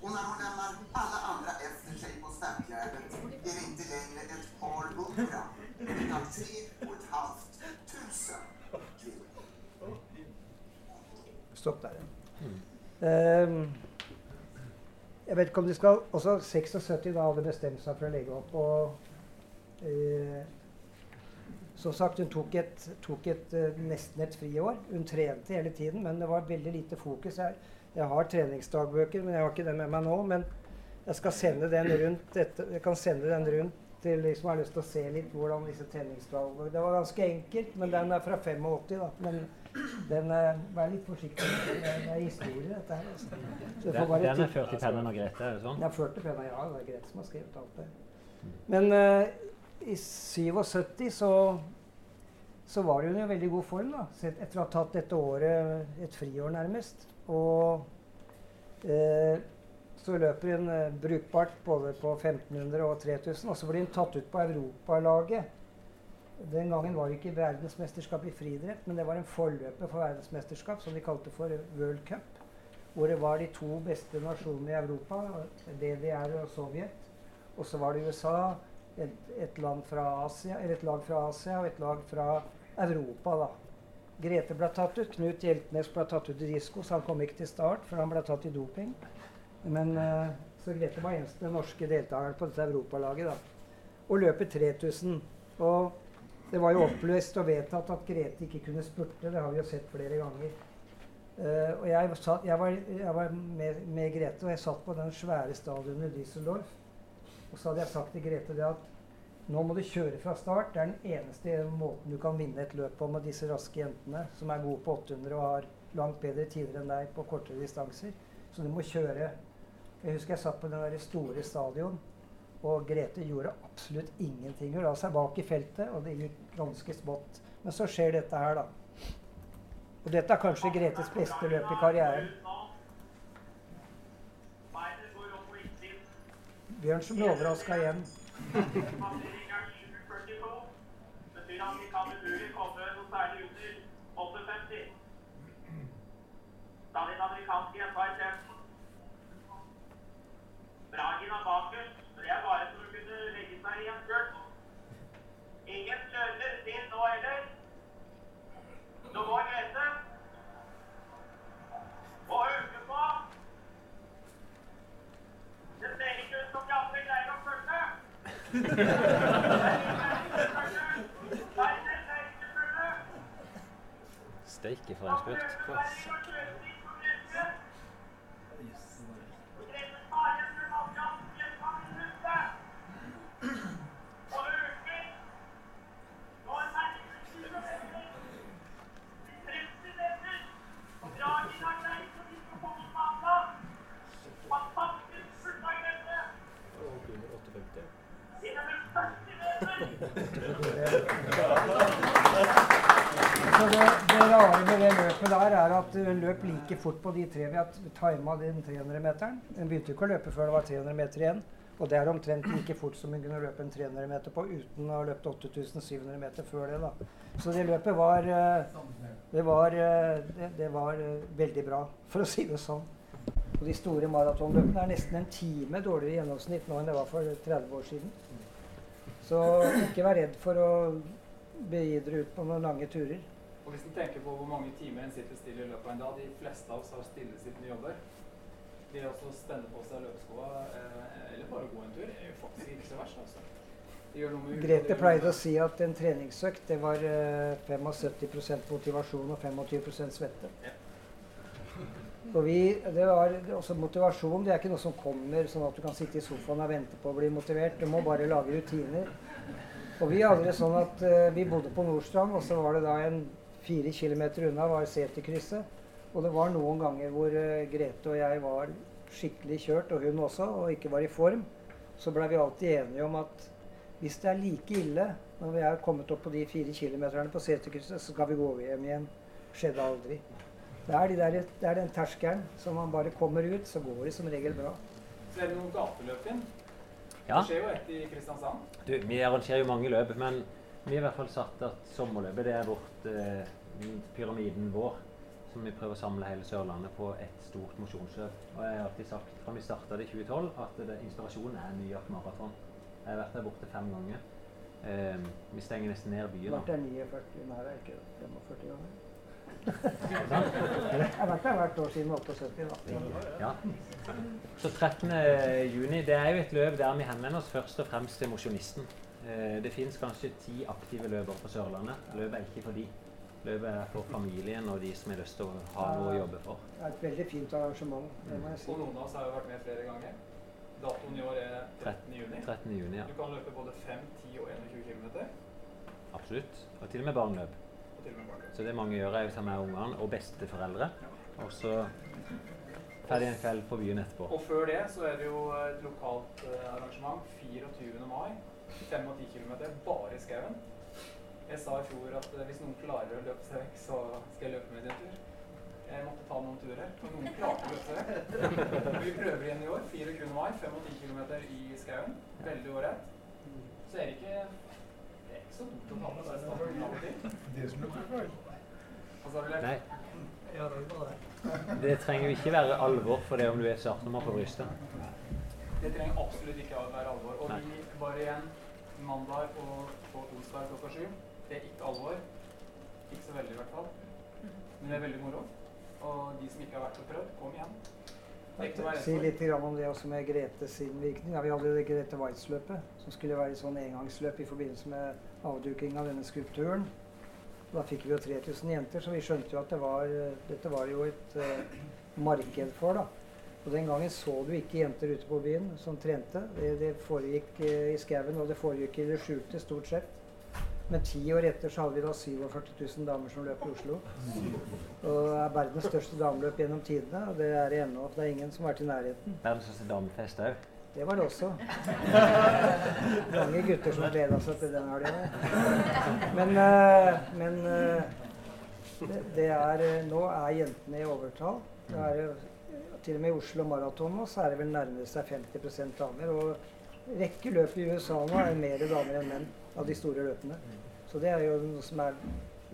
Och när hon lämnar alla andra efter sig på startgärdet är det inte längre ett par hundra utan tre och ett halvt tusen kvinnor. Stopp der. Um. jeg vet ikke om de skal Også 76 da hadde bestemt seg for å legge opp. Og som sagt, hun tok et, tok et eh, nesten et friår. Hun trente hele tiden, men det var veldig lite fokus. Jeg, jeg har treningsdagbøker, men jeg har ikke den med meg nå. Men jeg skal sende den rundt etter, jeg kan sende den rundt til de som har lyst til å se litt hvordan disse tenningstallene Det var ganske enkelt, men den er fra 85. da. Men den er, Vær litt forsiktig. Det er, er historie, dette her. Altså. Den, den er ført i pennen av Grete, er det sånn? Ja, ført i pennen, ja. Det er Grete som har skrevet alt det. Men eh, i 77 så så var hun i veldig god form da, etter å ha tatt dette året, et friår nærmest. Og eh, så løper hun eh, brukbart både på 1500 og 3000, og så blir hun tatt ut på europalaget. Den gangen var det ikke verdensmesterskap i friidrett, men det var en forløper for verdensmesterskap som de kalte for World Cup. Hvor det var de to beste nasjonene i Europa, DDR og Sovjet. Og så var det USA, et, et, land fra Asia, eller et lag fra Asia og et lag fra Europa. da. Grete ble tatt ut. Knut Hjeltnes ble tatt ut i disko, så han kom ikke til start, for han ble tatt i doping. Men, uh, så Grete var eneste norske deltakeren på dette europalaget. da. Og løper 3000. Og det var jo oppløst og vedtatt at Grete ikke kunne spurte. Det har vi jo sett flere ganger. Uh, og jeg, satt, jeg var, jeg var med, med Grete, og jeg satt på den svære stadionet Düsseldorf. Og så hadde jeg sagt til Grete det at nå må du kjøre fra start. Det er den eneste måten du kan vinne et løp på med disse raske jentene som er gode på 800 og har langt bedre tider enn deg på kortere distanser. Så du må kjøre. Jeg husker jeg satt på den der store stadion, og Grete gjorde absolutt ingenting. Hun la seg bak i feltet, og det gikk ganske smått. Men så skjer dette her, da. Og dette er kanskje Gretes beste løp i karrieren. Bjørn som ble overraska igjen. Passering 7,42. Betyr at vi kan umulig komme noe særlig under 8,50. Da din amerikanske jenta i kjeften. Bragina bakerst. Det er bare som å kunne legge seg i en skjørt. Ingen kjører til nå heller. Nå går Grete. Og øker på. Det ser ikke ut som de andre greier å følge. Steike for en spurt. Så at hun løp like fort på de tre vi har tima den 300-meteren. Hun begynte ikke å løpe før det var 300 meter igjen. Og det er omtrent like fort som hun kunne løpe en 300 meter på uten å ha løpt 8700 meter før det. da. Så det løpet var eh, Det var, eh, det, det var eh, veldig bra, for å si det sånn. Og de store maratonløpene er nesten en time dårligere gjennomsnitt nå enn det var for 30 år siden. Så ikke vær redd for å begi dere ut på noen lange turer. Og hvis en tenker på hvor mange timer en sitter stille i løpet av en dag, de fleste av oss har stillesittende jobber. Det å spenne på seg løpeskoa eh, eller bare gå en tur er jo faktisk ikke så verst. altså. Grete pleide å si at en treningsøkt det var eh, 75% motivasjon og 25% svette. Og vi, det var også Motivasjon det er ikke noe som kommer sånn at du kan sitte i sofaen og vente på å bli motivert. Du må bare lage rutiner. Og vi hadde det sånn at eh, vi bodde på Nordstrand, og så var det da en fire kilometer unna var Seterkrysset. Og det var noen ganger hvor eh, Grete og jeg var skikkelig kjørt, og hun også, og ikke var i form. Så blei vi alltid enige om at hvis det er like ille når vi er kommet opp på de fire kilometerne på Seterkrysset, så skal vi gå hjem igjen. Skjedde aldri. Det er, de der, det er den terskelen som man bare kommer ut, så går det som regel bra. Så er det noen gateløp inn. Ja. Det skjer jo ett i Kristiansand. Du, vi arrangerer jo mange løp, men vi har i hvert fall satt at sommerløpet det er vårt eh, pyramiden vår. Som vi prøver å samle hele Sørlandet på et stort mosjonsløp. Og jeg har alltid sagt fra vi starta det i 2012 at det, inspirasjonen er New York Marathon. Jeg har vært der borte fem ganger. Eh, vi stenger nesten ned byen. Vært der 49, nei det er ikke 45 ganger. Jeg har vært der hvert år siden 78. Da. Ja. Så 13. juni det er jo et løp der vi henvender oss først og fremst til mosjonisten. Eh, Det finnes kanskje ti aktive løpere på Sørlandet. Løpet er ikke for de. Løpet er for familien og de som har lyst til å ha noe å jobbe for. Det er et veldig fint arrangement. det må jeg si. Og noen av oss har jo vært med flere ganger. Datoen i år er 13. juni. 13. juni, ja. Du kan løpe både 5, 10 og 21 km. Absolutt. Og til og med barneløp. Og til og med barneløp. Så det mange gjør, er å ta med ungene og besteforeldre. Og så ferdig en kveld på byen etterpå. Og før det så er det jo et lokalt eh, arrangement 24. mai. 5 og 10 km bare i skauen. Jeg sa i fjor at eh, hvis noen klarer å løpe seg vekk, så skal jeg løpe med en tur. Jeg måtte ta noen turer, for noen klarte å løpe seg vekk. Vi prøver igjen i år. 24. mai, 5 og 10 km i skauen. Veldig ålreit. Så er det ikke det er ikke så dumt å ta med seg starten av og til. Det som du? Nei. Ja, det det. Det trenger jo ikke være alvor for det om du er startnummer på brystet. Det trenger absolutt ikke å være alvor. Og vi bare igjen mandag og på onsdag klokka sju. Det er ikke alvor. Ikke så veldig, i hvert fall. Men det er veldig moro. Og de som ikke har vært og prøvd, kom igjen. Si litt om det også med Grete sin virkning. Ja, vi hadde det Grete Waitz-løpet, som skulle være et sånn engangsløp i forbindelse med avduking av denne skulpturen. Da fikk vi jo 3000 jenter, så vi skjønte jo at det var, dette var jo et uh, marked for. da. Og Den gangen så du ikke jenter ute på byen som trente. Det, det foregikk uh, i skauen, og det foregikk i det skjulte stort sett. Men ti år etter så hadde vi da 47 000 damer som løp i Oslo. Og er verdens største dameløp gjennom tidene, og det er det ennå. Det er ingen som har vært i nærheten. Verdens største damefest òg. Det var det også. Mange gutter som gleda seg til den helga. Men, eh, men eh, det, det er, eh, nå er jentene i overtall. Det er, til og med i Oslo Maraton nå så er det vel nærmere seg 50% damer. Og rekke løp i USA nå er mer damer enn menn av de store løpene. Så det er jo noe som er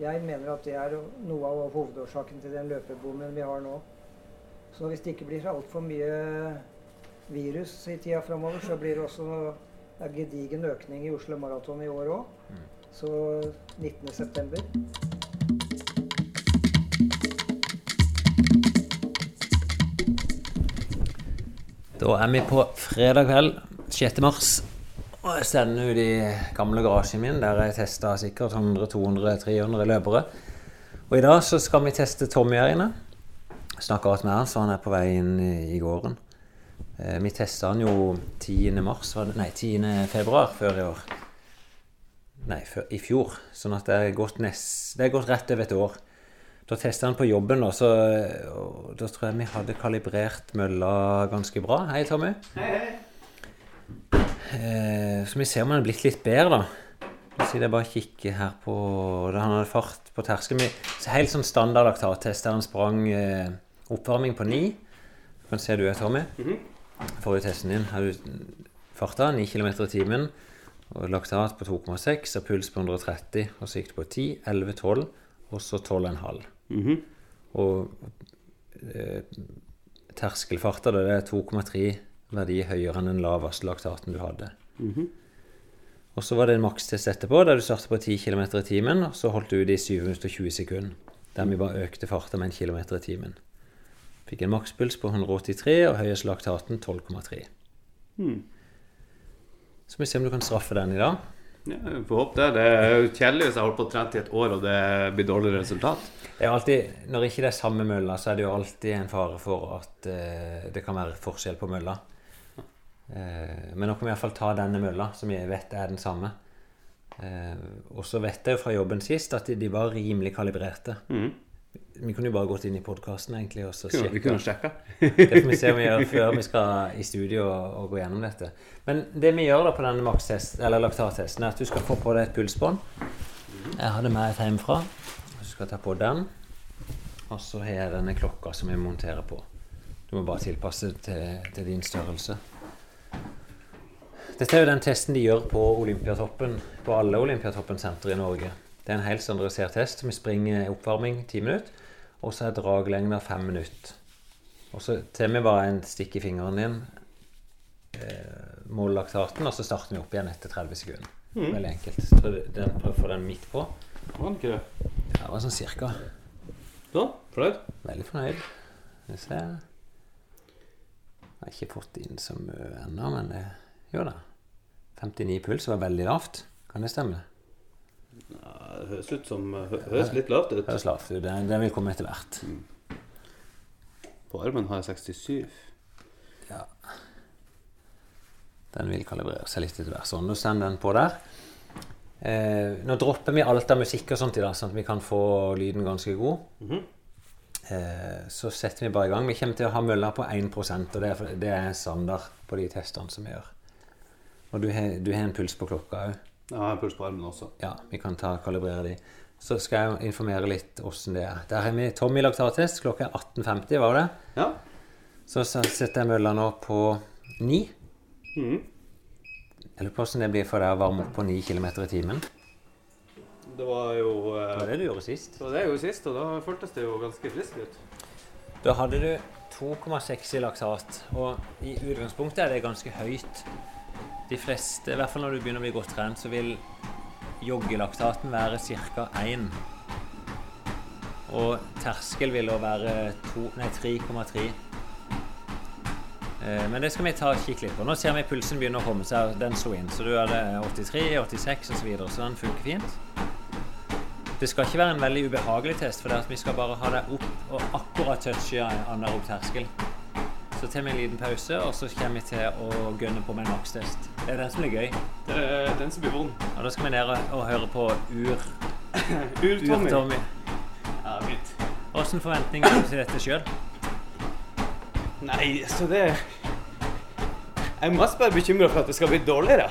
Jeg mener at det er noe av hovedårsaken til den løpeboomen vi har nå. Så hvis det ikke blir altfor mye virus i tida framover, så blir det også en gedigen økning i Oslo Maraton i år òg. Så 19.9. Da er vi på fredag kveld, 6. mars. Og jeg sender ut i gamle garasjen min, der jeg testa sikkert 100-200-300 løpere. Og i dag så skal vi teste Tommy her inne. Snakka godt med han, så han er på vei inn i, gården. Eh, vi testa han jo 10. mars, nei 10. februar før i år. Nei, før, i fjor. Sånn at det er gått, nest, det er gått rett over et år. Da testa han på jobben, da, så da tror jeg vi hadde kalibrert mølla ganske bra. Hei, Tommy. Hei, hei. Eh, så vi ser om han er blitt litt bedre, da. Så jeg bare kikker her på da Han hadde fart på terskelen. Helt sånn standard laktattest der han sprang eh, oppvarming på 9. Du kan se du er, Tommy. Forrige testen din har du farta 9 km i timen. Og laktat på 2,6 og puls på 130. Og så gikk det på 10, 11, 12 og så 12,5. Mhm. Og eh, terskelfarta da, det er 2,3 verdi høyere enn den laveste laktaten du hadde. Mhm. Og så var det en makstest etterpå, der du startet på 10 km i timen, og så holdt du ut i 7 minutter og 20 sekunder. Der vi bare økte farta med 1 km i timen. Fikk en makspuls på 183, og høyest laktaten 12,3. Mm. Så vi ser om du kan straffe den i dag. Ja, vi får håpe det. Det er jo kjedelig hvis jeg holdt på å trene i et år, og det blir dårlig resultat. Det er alltid, Når ikke det er samme mølla, så er det jo alltid en fare for at eh, det kan være forskjell på mølla. Eh, men nå kan vi iallfall ta denne mølla, som jeg vet er den samme. Eh, og så vet jeg jo fra jobben sist at de, de var rimelig kalibrerte. Mm. Vi kunne jo bare gått inn i podkasten egentlig og så sjekke. vi kunne sjekka. det får vi se om vi gjør før vi skal i studio og, og gå gjennom dette. Men det vi gjør da på denne makstest, eller laktattesten, er at du skal få på deg et pulsbånd. Jeg har det med et hjemmefra. Du skal ta på den. Og så har jeg denne klokka som jeg monterer på. Du må bare tilpasse det til, til din størrelse. Dette er jo den testen de gjør på Olympiatoppen, på alle Olympiatoppen-sentre i Norge. Det er en helt standardisert test. Vi springer oppvarming ti minutter, og så er draglengda fem minutter. Og så tar vi bare en stikk i fingeren din, eh, måler laktaten, og så starter vi opp igjen etter 30 sekunder. Mm. Veldig enkelt. Så den, prøv å få den midt på. Var den ikke det? Ja, det var sånn cirka. Så, fornøyd? Veldig fornøyd. Vi se Jeg har ikke fått inn så mye ennå, men det gjør da. 59 puls var veldig lavt. Kan det stemme? Ja, det høres ut som hø Høres litt lavt ut. Høres lavt ut. Det, det vil komme etter hvert. På armen har jeg 67. Ja. Den vil kalibrere seg litt etter hvert. Sånn, nå sender den på der. Eh, nå dropper vi alt av musikk og sånt i dag, sånn at vi kan få lyden ganske god. Mhm. eh, så setter vi bare i gang. Vi kommer til å ha mølla på 1% og det er, det er standard på de testene som vi gjør. Og du har, du har en puls på klokka òg? Ja, jeg har puls på armen også. Ja, vi kan ta kalibrere de. Så skal jeg informere litt åssen det er. Der har vi Tommy laktattest. Klokka er 18.50, var det? Ja. Så setter jeg mølla nå på 9. Mm. Jeg lurer på åssen det blir for deg å varme opp på 9 km i timen. Det var jo eh, Det var det du gjorde sist. Det var det jeg gjorde sist, og da føltes det jo ganske friskt ut. Da hadde du 2,6 i laksat, og i utgangspunktet er det ganske høyt. De fleste, i hvert fall når du begynner å bli godt trent, så vil joggelaktaten være ca. 1. Og terskel vil da være 3,3. Eh, Men det skal vi ta og kikke litt på. Nå ser vi pulsen begynner å komme seg. Den slo inn. Så du hadde 83, 86 osv. Så, videre, så den funker fint. Det skal ikke være en veldig ubehagelig test, for det er at vi skal bare ha deg opp og akkurat touche anaerob terskel. Så tar vi en liten pause, og så kommer vi til å gønne på med en makstest. Det er den som blir gøy. Det er den som blir vond. Og da skal vi ned og høre på ur... Ur-Tommy. Ja, fint. Hvilke forventninger har du til dette sjøl? Nei, så det Jeg er mest bare bekymra for at det skal bli dårligere.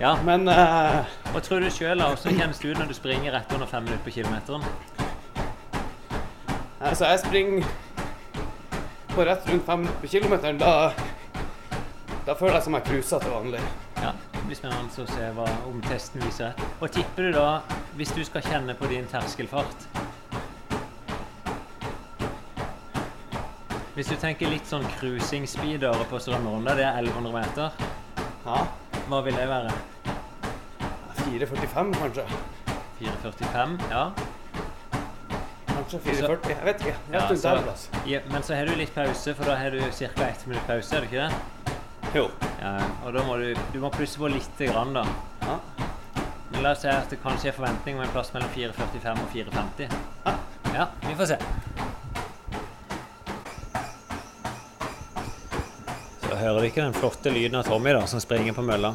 Ja. Men uh... Hva tror du sjøl, hvordan kommer det ut når du springer rett under fem minutter på kilometeren? altså, jeg springer på rett rundt fem minutter på kilometeren. Da, da føler jeg som jeg cruiser til vanlig. Ja, det blir spennende å se hva om testen viser. Og tipper du da, hvis du skal kjenne på din terskelfart Hvis du tenker litt sånn cruising-speeder på Strømmeronda, det er 1100 meter. Ja. Hva vil det være? 4,45 kanskje. 4,45? Ja. Kanskje 4,40. Jeg vet ikke. Ja, Rett rundt så- ja, men så har du litt pause, for da har du ca. ett minutt pause, er det ikke det? Jo. Ja, og da må du, du må plusse på lite grann, da. Ja. Men la oss si at det kanskje er forventning om en plass mellom 4,45 og 4,50. Ja, vi får se. Så hører vi ikke den flotte lyden av Tommy da, som springer på mølla.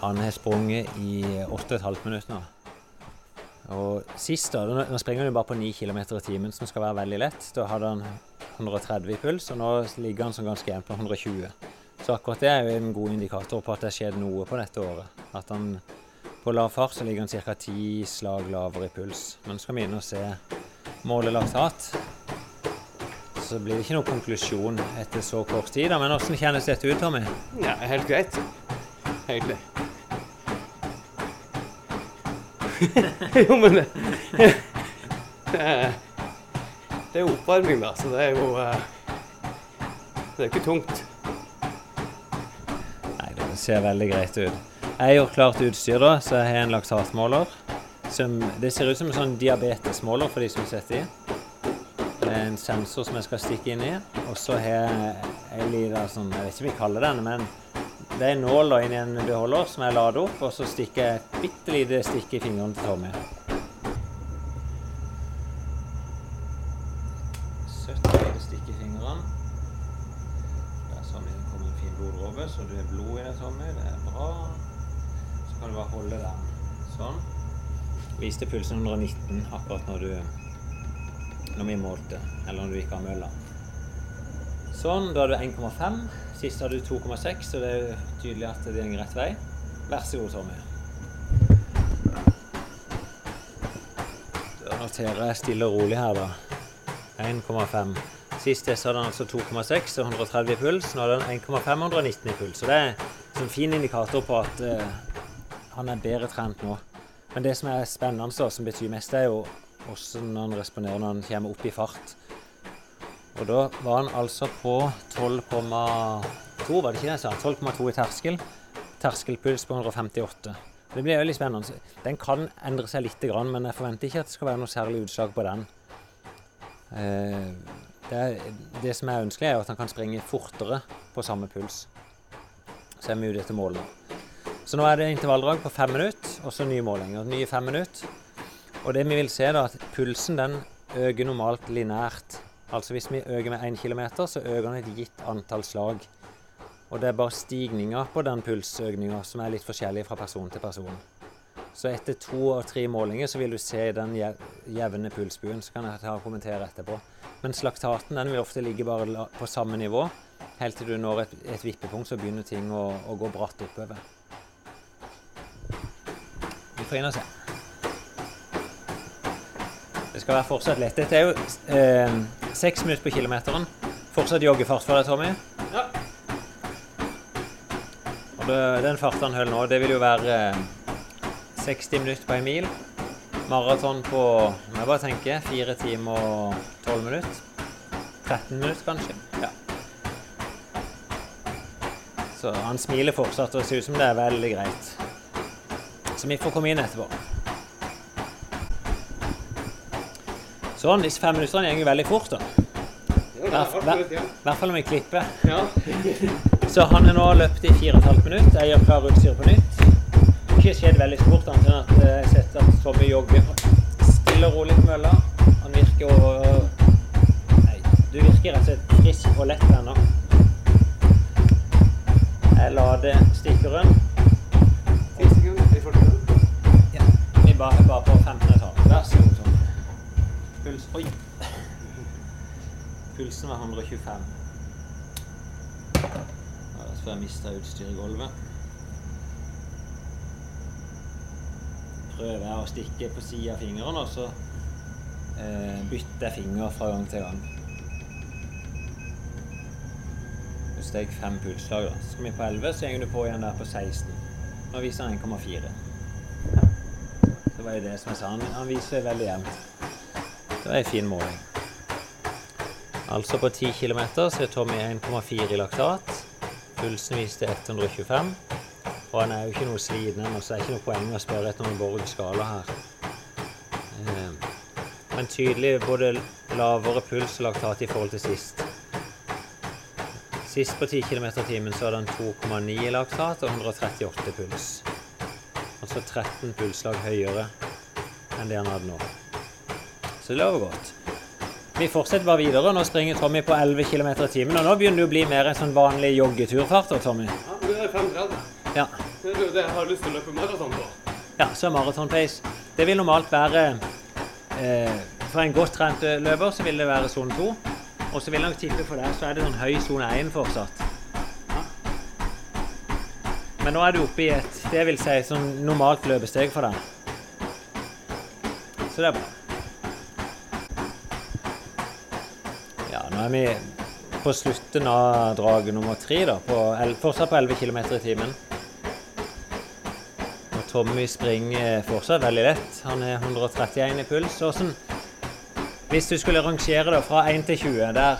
Han har sprunget i 8,5 minutter nå. Og sist da, nå springer han jo bare på 9 km i timen, som skal være veldig lett. Da hadde han 130 i puls, og nå ligger han som ganske jevnt på 120. Så akkurat det er jo en god indikator på at det har skjedd noe på dette året. At han på lav fart så ligger han ca. 10 slag lavere i puls. Men skal vi inn og se målet laktat, så blir det ikke noen konklusjon etter så kort tid. Men hvordan kjennes dette ut, Tommy? Ja, helt greit. Egentlig. jo, men det, det, er, oppvarming, da, så det er jo eh, Det er ikke tungt. Nei, det ser veldig greit ut. Jeg har gjort klart utstyr, da, så jeg har en laktatmåler. Som, det ser ut som en sånn diabetesmåler for de som setter i. Det er en sensor som jeg skal stikke inn i. Og så har jeg en liten sånn, jeg vet ikke hva vi kaller den, men det er nåla inni en beholder som jeg lader opp, og så stikker jeg et bitte lite stikk i fingrene til Tommy. 70 lite stikk i fingrene. Der sånn det kommer en fin bloddråpe, så du har blod i det, Tommy. Det er bra. Så kan du bare holde den. Sånn. Viste pulsen 119 akkurat når du når vi målte, eller når du gikk av mølla. Sånn, da er du 1,5. Sist hadde du 2,6, så det er tydelig at det går rett vei. Vær så god, Tommy. Da noterer jeg stille og rolig her, da. 1,5. Sist test hadde han altså 2,6 og 130 i puls. Nå hadde han 1,5 og 119 i puls. Så det er en fin indikator på at uh, han er bedre trent nå. Men det som er spennende, og som betyr mest, er jo hvordan han responderer når han kommer opp i fart. Og da var han altså på 12,2, var det ikke det jeg sa? 12,2 i terskel. Terskelpuls på 158. Det blir veldig spennende. Den kan endre seg litt, men jeg forventer ikke at det skal være noe særlig utslag på den. Eh, Det, det som er ønskelig, er at han kan springe fortere på samme puls. Så er vi ute etter målene. Så nå er det intervalldrag på fem minutter, og så nye målinger. Nye fem minutter. Og det vi vil se, da, at pulsen den øker normalt lineært. Altså hvis vi øker med 1 km, så øker den et gitt antall slag. Og det er bare stigninga på den pulsøkninga som er litt forskjellig fra person til person. Så etter to og tre målinger så vil du se den jevne pulsbuen. Så kan jeg ta og kommentere etterpå. Men slaktaten den vil ofte ligge bare på samme nivå helt til du når et, et vippepunkt, så begynner ting å, å gå bratt oppover. Vi får inn og se. Skal være fortsatt lett. Dette er jo eh, seks minutter på kilometeren. Fortsatt joggefart for deg, Tommy. Ja. Og det, den farten han holder nå, det vil jo være eh, 60 minutter på en mil. Maraton på må jeg bare tenke, 4 timer og 12 minutter. 13 minutter, kanskje. Ja. Så han smiler fortsatt, og det ser ut som det er veldig greit. Så vi får komme inn etterpå. Sånn, disse fem minuttene går veldig fort, da. I hvert fall om vi klipper. Ja. Så han er nå løpt i 4,5 minutter. Jeg gjør klar utstyr på nytt. Det har ikke skjedd veldig stort, annet enn at eh, jeg har sett at Tommy jogger stille og rolig på mølla. Han virker å Nei, du virker rett og slett frisk og lett ennå. Jeg lader stikkeren. Ti sekunder i første. Ja. Vi bare, bare på 15 etasje. Vær så god. Puls Oi. Pulsen var 125. Ja, Så får jeg miste utstyret i gulvet. Prøver jeg å stikke på siden av fingeren, og så eh, bytter jeg finger fra gang til gang. Nå steg fem pulsslag. da. Skal vi på 11, så går du på igjen der på 16. Nå viser han 1,4. Det var jo det som jeg sa. Han, han viser veldig jevnt. Det var en fin måling. Altså på 10 km så er Tommy 1,4 i laktat. Pulsen viste 125. Og han er jo ikke noe sliten ennå, så det er ikke noe poeng å spørre etter noen Borg skala her. Eh, Men tydelig både lavere puls og laktat i forhold til sist. Sist på 10 km timen så hadde han 2,9 i laktat og 138 puls. Altså 13 pulsslag høyere enn det han hadde nå. Så det lover godt. Vi fortsetter bare videre. Nå springer Tommy på 11 km i timen. Og nå begynner det å bli mer en sånn vanlig joggeturfart. da, Tommy. Ja, det er 35. Ja. Det er jo det jeg har lyst til å løpe maraton på. Ja, så maratonpace. Det vil normalt være eh, For en godt trent løper så vil det være sone 2. Og så vil jeg nok tippe for deg så er det sånn høy sone 1 fortsatt. Men nå er du oppe i et det vil si sånn normalt løpesteg for deg. Så det er bra. Ja, nå er vi på slutten av draget nummer tre, da. På, fortsatt på 11 km i timen. Og Tommy springer fortsatt veldig lett. Han er 131 i puls. Åssen hvis du skulle rangere det fra 1 til 20, der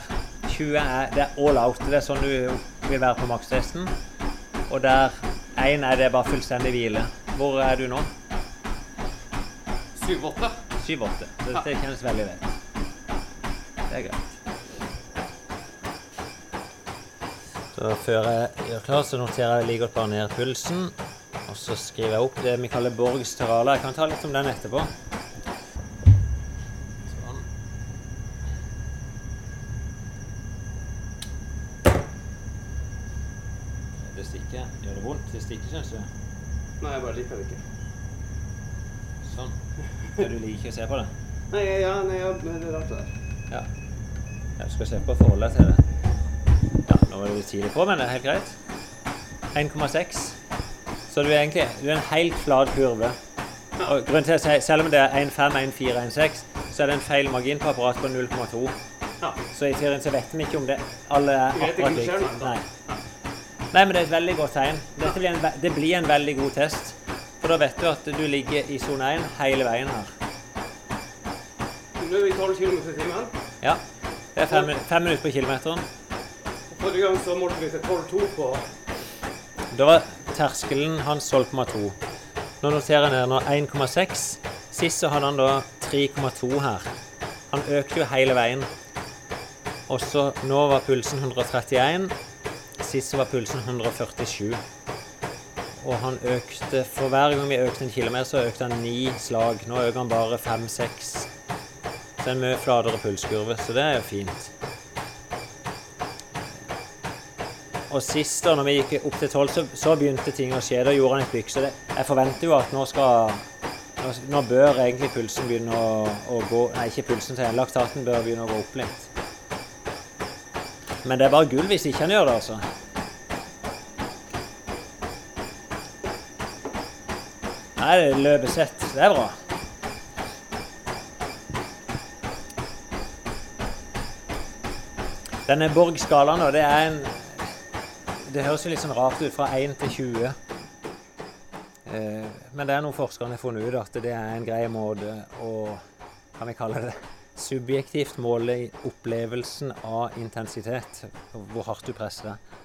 20 er, det er all out, det er sånn du vil være på makstesten, og der 1 er det bare fullstendig hvile. Hvor er du nå? 7-8. 7-8. Så dette kjennes veldig lett. Det er greit. Så før jeg gjør klar, så noterer jeg like godt bare ned pulsen. Og så skriver jeg opp det vi kaller Borgs terrale. Jeg kan ta litt om den etterpå. Sånn. Det stikker. Gjør det vondt? Det stikker, syns du? Nei, jeg bare liker det ikke. Sånn. Ja, du liker ikke å se på det? Nei, ja, nei, ja, det er rart det der. Ja. Du skal se på forholdet til det. Nå var det litt tidlig på, men det er helt greit. 1,6. Så du er egentlig du er en helt flat kurve. Og grunnen til at Selv om det er 1,5, 1,4, 1,6, så er det en feil margin på apparatet på 0,2. Ja. Så i teorien så vet vi ikke om det alle er akkurat likt. Nei. Nei, men det er et veldig godt tegn. Blir en, det blir en veldig god test. For da vet du at du ligger i sone 1 hele veien her. Nå er vi 12 km i timen. Ja. Det er fem, fem minutter på kilometeren. Forrige gang så målte vi til 12,2 på Da var terskelen hans 12,2. Nå noterer jeg ned nå 1,6. Sist så hadde han da 3,2 her. Han økte jo hele veien. Og så nå var pulsen 131. Sist så var pulsen 147. Og han økte For hver gang vi økte en kilometer, så økte han ni slag. Nå øker han bare fem-seks. Så en mye flatere pulskurve, så det er jo fint. Og sist da når vi gikk opp til 12, så, så begynte ting å skje. Da gjorde han et bykk. Så det, jeg forventer jo at nå skal Nå, nå bør egentlig pulsen begynne å, å gå Nei, ikke pulsen til laktaten bør begynne å gå opp litt. Men det er bare gull hvis ikke han gjør det, altså. Nei, det er løpesett. Det er bra. Denne Borg-skalaen, det er en Det høres jo litt sånn rart ut fra 1 til 20. Eh, men det er noen forskerne har funnet ut at det er en grei måte å kan vi kalle det, subjektivt måle opplevelsen av intensitet. Hvor hardt du presser deg.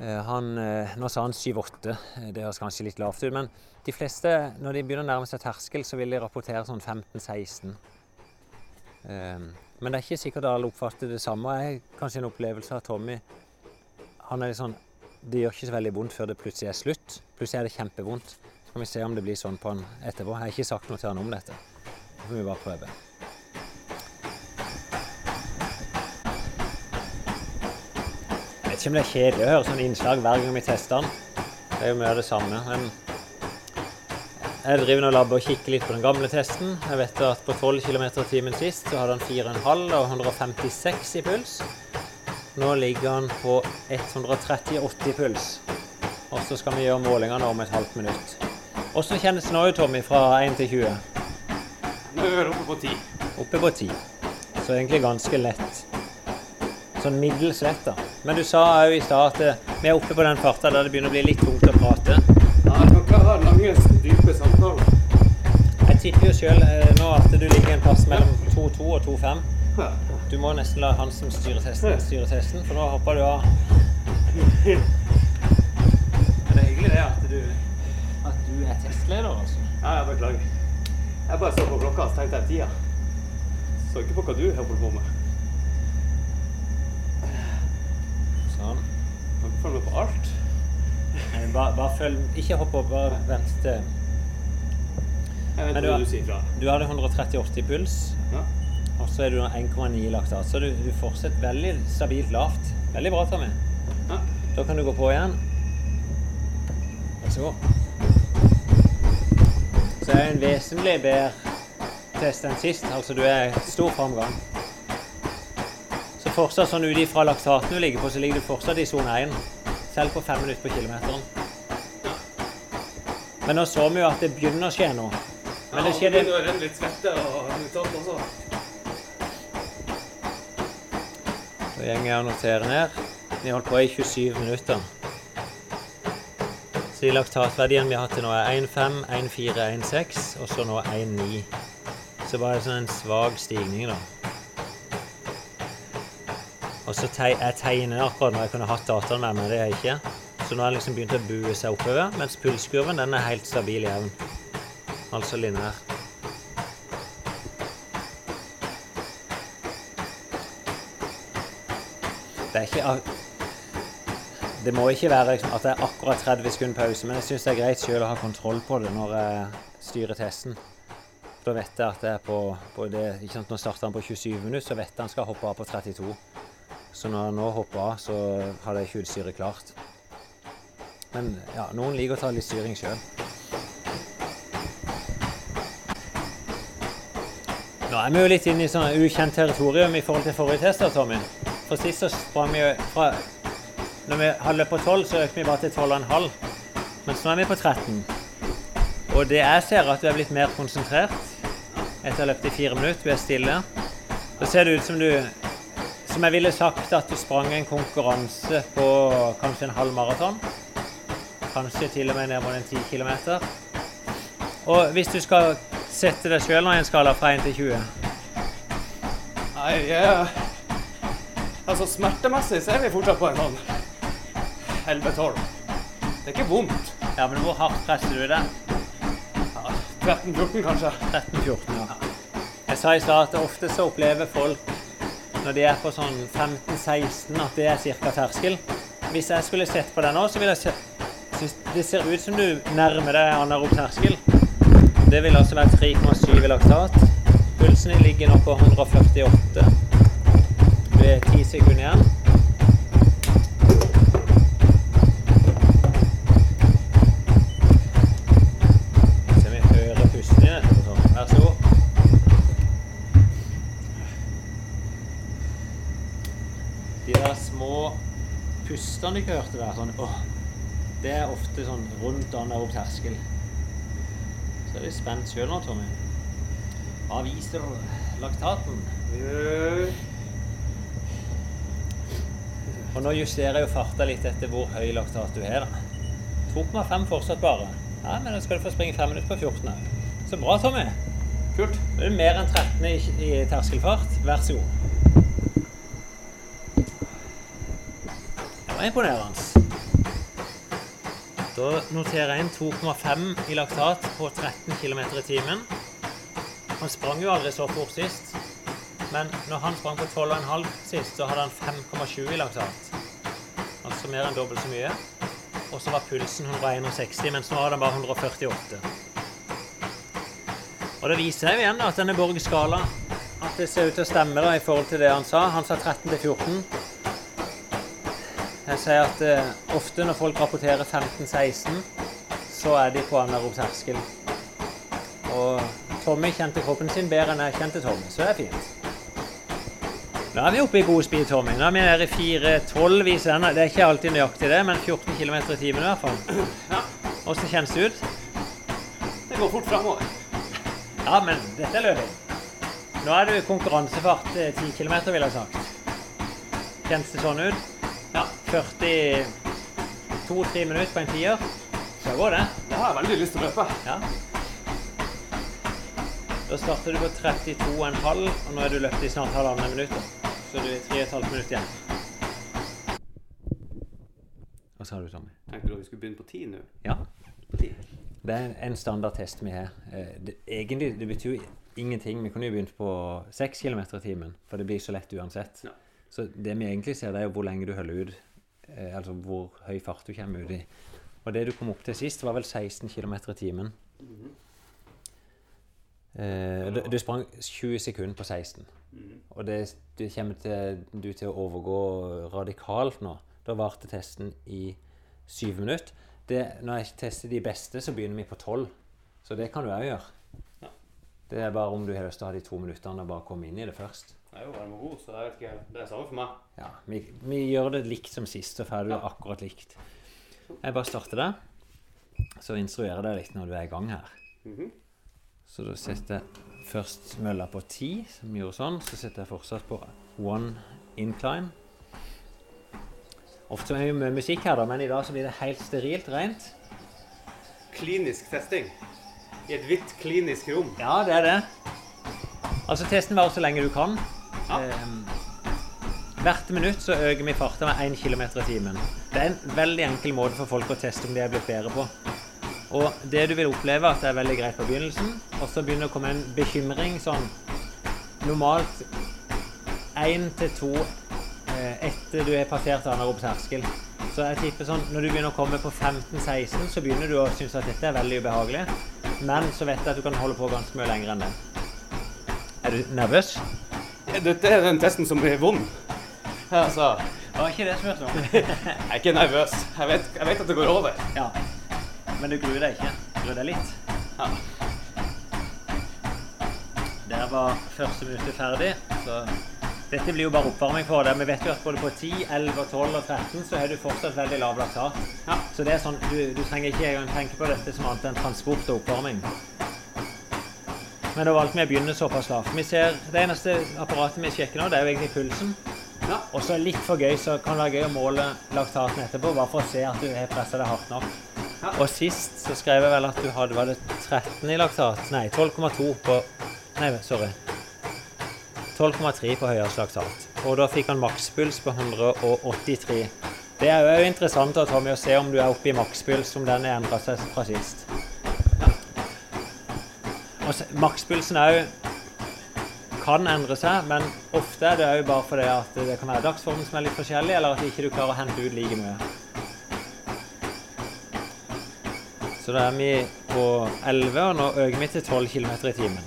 Eh, han, eh, nå sa han 7-8. Det høres kanskje litt lavt ut. Men de fleste, når de begynner å nærme seg terskel, så vil de rapportere sånn 15-16. Men det er ikke sikkert alle oppfatter det samme. Jeg kanskje en opplevelse av Tommy han er litt sånn, Det gjør ikke så veldig vondt før det plutselig er slutt. Plutselig er det kjempevondt. Så kan vi se om det blir sånn på han etterpå. Jeg har ikke sagt noe til han om dette. Så får vi bare prøve. Jeg vet ikke om det er kjedelig å høre sånn innslag hver gang vi tester den. Det er jo mye av det samme. men jeg driver og labber og kikker litt på den gamle testen. Jeg vet at på 12 km i timen sist så hadde han 4,5 og 156 i puls. Nå ligger han på 138 i puls. Og så skal vi gjøre målingene om et halvt minutt. Hvordan kjennes det nå ut, Tommy, fra 1 til 20? Nå er vi oppe på 10. Oppe på 10. Så egentlig ganske lett. Sånn middels lett, da. Men du sa òg i stad at eh, vi er oppe på den farta der det begynner å bli litt tungt å prate. Ja, dere har lange, dype samtaler. Jeg tipper jo sjøl nå at du ligger en plass mellom 2,2 og 2,5. Du må nesten la Hansen styre testen, styre testen, for nå hopper du av. Men det er hyggelig det at du, at du er testleder, altså. Ja, jeg beklager. Jeg bare så på klokka og tenkte jeg tida. Så ikke på hva du holder på med. Sånn. Følg med på alt. Nei, Bare, bare følg Ikke hopp opp, bare vent til Jeg vet hva du, du sier fra. Du hadde 138 i puls, Ja. Og så er du 1,9 i laktat. Så du, du fortsetter veldig stabilt lavt. Veldig bra, Tommy. Ja. Da kan du gå på igjen. Vær så god. Så er det en vesentlig bedre test enn sist. Altså du er stor framgang. Så fortsatt sånn ut ifra laktaten du ligger på, så ligger du fortsatt i sone 1. Selv på fem minutter på kilometeren. Men nå så vi jo at det begynner å skje noe. Men det ja, skjedde å renne litt svette og litt også. Så går jeg og noterer ned. Vi holdt på i 27 minutter. Så de laktatverdiene vi har hatt til nå er 1,5, 1,4, 1,6 og så nå 1,9. Så bare sånn en svak stigning, da. Og så teg, jeg tegner akkurat når jeg kunne hatt dataen med meg, det har jeg ikke. Så nå har den liksom begynt å bue seg oppover, mens pulskurven den er helt stabil jevn. Altså lineær. Det er ikke Det må ikke være liksom at det er akkurat 30 sekunder pause, men jeg syns det er greit sjøl å ha kontroll på det når jeg styrer testen. Da vet jeg at det er på, på det ikke sant, Når starter han på 27 minutter, så vet jeg han skal hoppe av på 32. Så når han nå hopper av, så hadde jeg ikke utstyret klart. Men ja, noen liker å ta litt styring sjøl. Nå er vi jo litt inne i sånn ukjent territorium i forhold til forrige test, Tommy. For sist så sprang vi fra Når vi hadde løpt på 12, så økte vi bare til 12,5. Mens nå er vi på 13. Og det jeg ser, er at du er blitt mer konsentrert etter å ha løpt i fire minutter. Du er stille. Da ser det ut som du Som jeg ville sagt at du sprang en konkurranse på kanskje en halv maraton. Kanskje til og med ned mot en 10 km. Og hvis du skal sette deg sjøl i en skala fra 1 til 20 Nei, jeg, altså smertemessig så er vi fortsatt på en sånn 11-12. Det er ikke vondt. Ja, men hvor hardt presser du det? Ja, 13-14 kanskje. 13-14, ja. Jeg sa i stad at ofte så opplever folk når de er på sånn 15-16 at det er ca. terskel. Hvis jeg skulle sett på det nå, så ville jeg synes Det ser ut som du nærmer deg anaerob terskel. Det vil altså være 3,7 i laktat. Pulsen ligger nå på 148. Du er ti sekunder igjen. Så vi hører pusten igjen etterpå. Sånn. Vær så god. De der små pustene dere hørte der, sånn åh, det er ofte sånn rundt og terskel. Så er du spent sjøl nå, Tommy. Avviser laktaten. Yeah. Og nå justerer jeg jo farta litt etter hvor høy laktat du har. da. 2,5 fortsatt bare. Ja, men da skal du få springe 5 minutter på 14 òg. Så bra, Tommy. Kult. Da er mer enn 13 i, i terskelfart. Vær så god. Det var imponerende. Da noterer jeg inn 2,5 i laktat på 13 km i timen. Han sprang jo aldri så fort sist, men når han sprang på 12,5 sist, så hadde han 5,7 i laktat. Altså mer enn dobbelt så mye. Og så var pulsen 161, mens nå har den bare 148. Og det viser jo igjen at denne Borg skala at det ser ut til å stemme da, i forhold til det han sa. Han sa 13 til 14. Jeg sier at eh, ofte når folk rapporterer 15-16, så er de på anaerob. Og Tommy kjente kroppen sin bedre enn jeg kjente Tommy, så det er fint. Nå er vi oppe i god speed, Tommy. Nå er vi nede i 4.12 viser den. Det er ikke alltid nøyaktig det, men 14 km i timen i hvert fall. Ja. Hvordan kjennes det ut? Det går fort framover. Ja, men dette er løping. Nå er du konkurransefart eh, 10 km, vil jeg ha sagt. Kjennes det sånn ut? Ja. 42-3 minutter på en tier. Så går det. Jeg har veldig lyst til å løpe. Ja. Da starter du på 32,5, og nå er du løpt i snart halvannet minutt. Så du er 3,5 minutter igjen. Hva sa du, Tommy? Tenkte du at vi skulle begynne på ti nå? Ja. På ti. Det er en standardtest vi har. Eh, Det, egentlig det betyr jo ingenting. Vi kunne jo begynt på 6 km i timen, for det blir så lett uansett. Ja. Så det vi egentlig ser, det er jo hvor lenge du holder ut. eh, Altså hvor høy fart du kommer ut i. Og det du kom opp til sist, var vel 16 km i timen. Mhm. Eh, du, du sprang 20 sekunder på 16. Mhm. Og det, det kommer til, du til å overgå radikalt nå. Da varte testen i syv minutter. Det, når jeg tester de beste, så begynner vi på tolv. Så det kan du òg gjøre. Ja. Det er bare om du har lyst til å ha de to minuttene og bare komme inn i det først. Jeg er jo varm og god, så jeg vet ikke, det er samme for meg. Ja, vi, vi gjør det likt som sist, så får du Ja. akkurat likt. Jeg bare starter det. Så instruerer jeg deg litt når du er i gang her. Mhm. Så da setter jeg først mølla på 10, som gjorde sånn. Så setter jeg fortsatt på one incline. Ofte er det mye musikk her, da, men i dag så blir det helt sterilt rent. Klinisk testing. I et hvitt klinisk rom. Ja, det er det. Altså, testen varer så lenge du kan. Ja. Eh, hvert minutt så øker vi farten med 1 km i timen. Det er en veldig enkel måte for folk å teste om de er blitt bedre på. Og det du vil oppleve, at det er veldig greit på begynnelsen, og så begynner det å komme en bekymring sånn Normalt én til to eh, etter du har passert anaerob terskel. Så jeg tipper sånn, når du begynner å komme på 15-16, så begynner du å synes at dette er veldig ubehagelig. Men så vet jeg at du kan holde på ganske mye lenger enn det. Er du nervøs? Dette er den testen som blir vond. Altså, Var ikke det spørsmålet? jeg er ikke nervøs. Jeg vet, jeg vet at det går over. ja. Men du gruer deg ikke? Gruer deg litt? Ja. Der var første minuttet ferdig. Så dette blir jo bare oppvarming for deg. Vi vet jo at både på 10, 11, 12 og 13 så har du fortsatt veldig lav laktat. Ja. Så det er sånn, du, du trenger ikke engang tenke på dette som annet enn transport og oppvarming. Men da valgte vi å begynne såpass lavt. Vi ser, Det eneste apparatet vi sjekker nå, det er jo egentlig pulsen. Ja. Og så litt for gøy, så kan det være gøy å måle laktaten etterpå, bare for å se at du har pressa deg hardt nok. Og sist så skrev jeg vel at du hadde var det 13 i laktat? Nei, 12,2 på Nei, sorry. 12,3 på høyeste laktat. Og da fikk han makspuls på 183. Det er jo interessant da, Tommy, å se om du er oppe i makspuls, om den har endra seg fra sist. Og Makspulsen òg kan endre seg, men ofte er det òg bare fordi at det kan være dagsformen som er litt forskjellig, eller at ikke du klarer å hente ut like mye. Så da er vi på 11, og nå øker vi til 12 km i timen.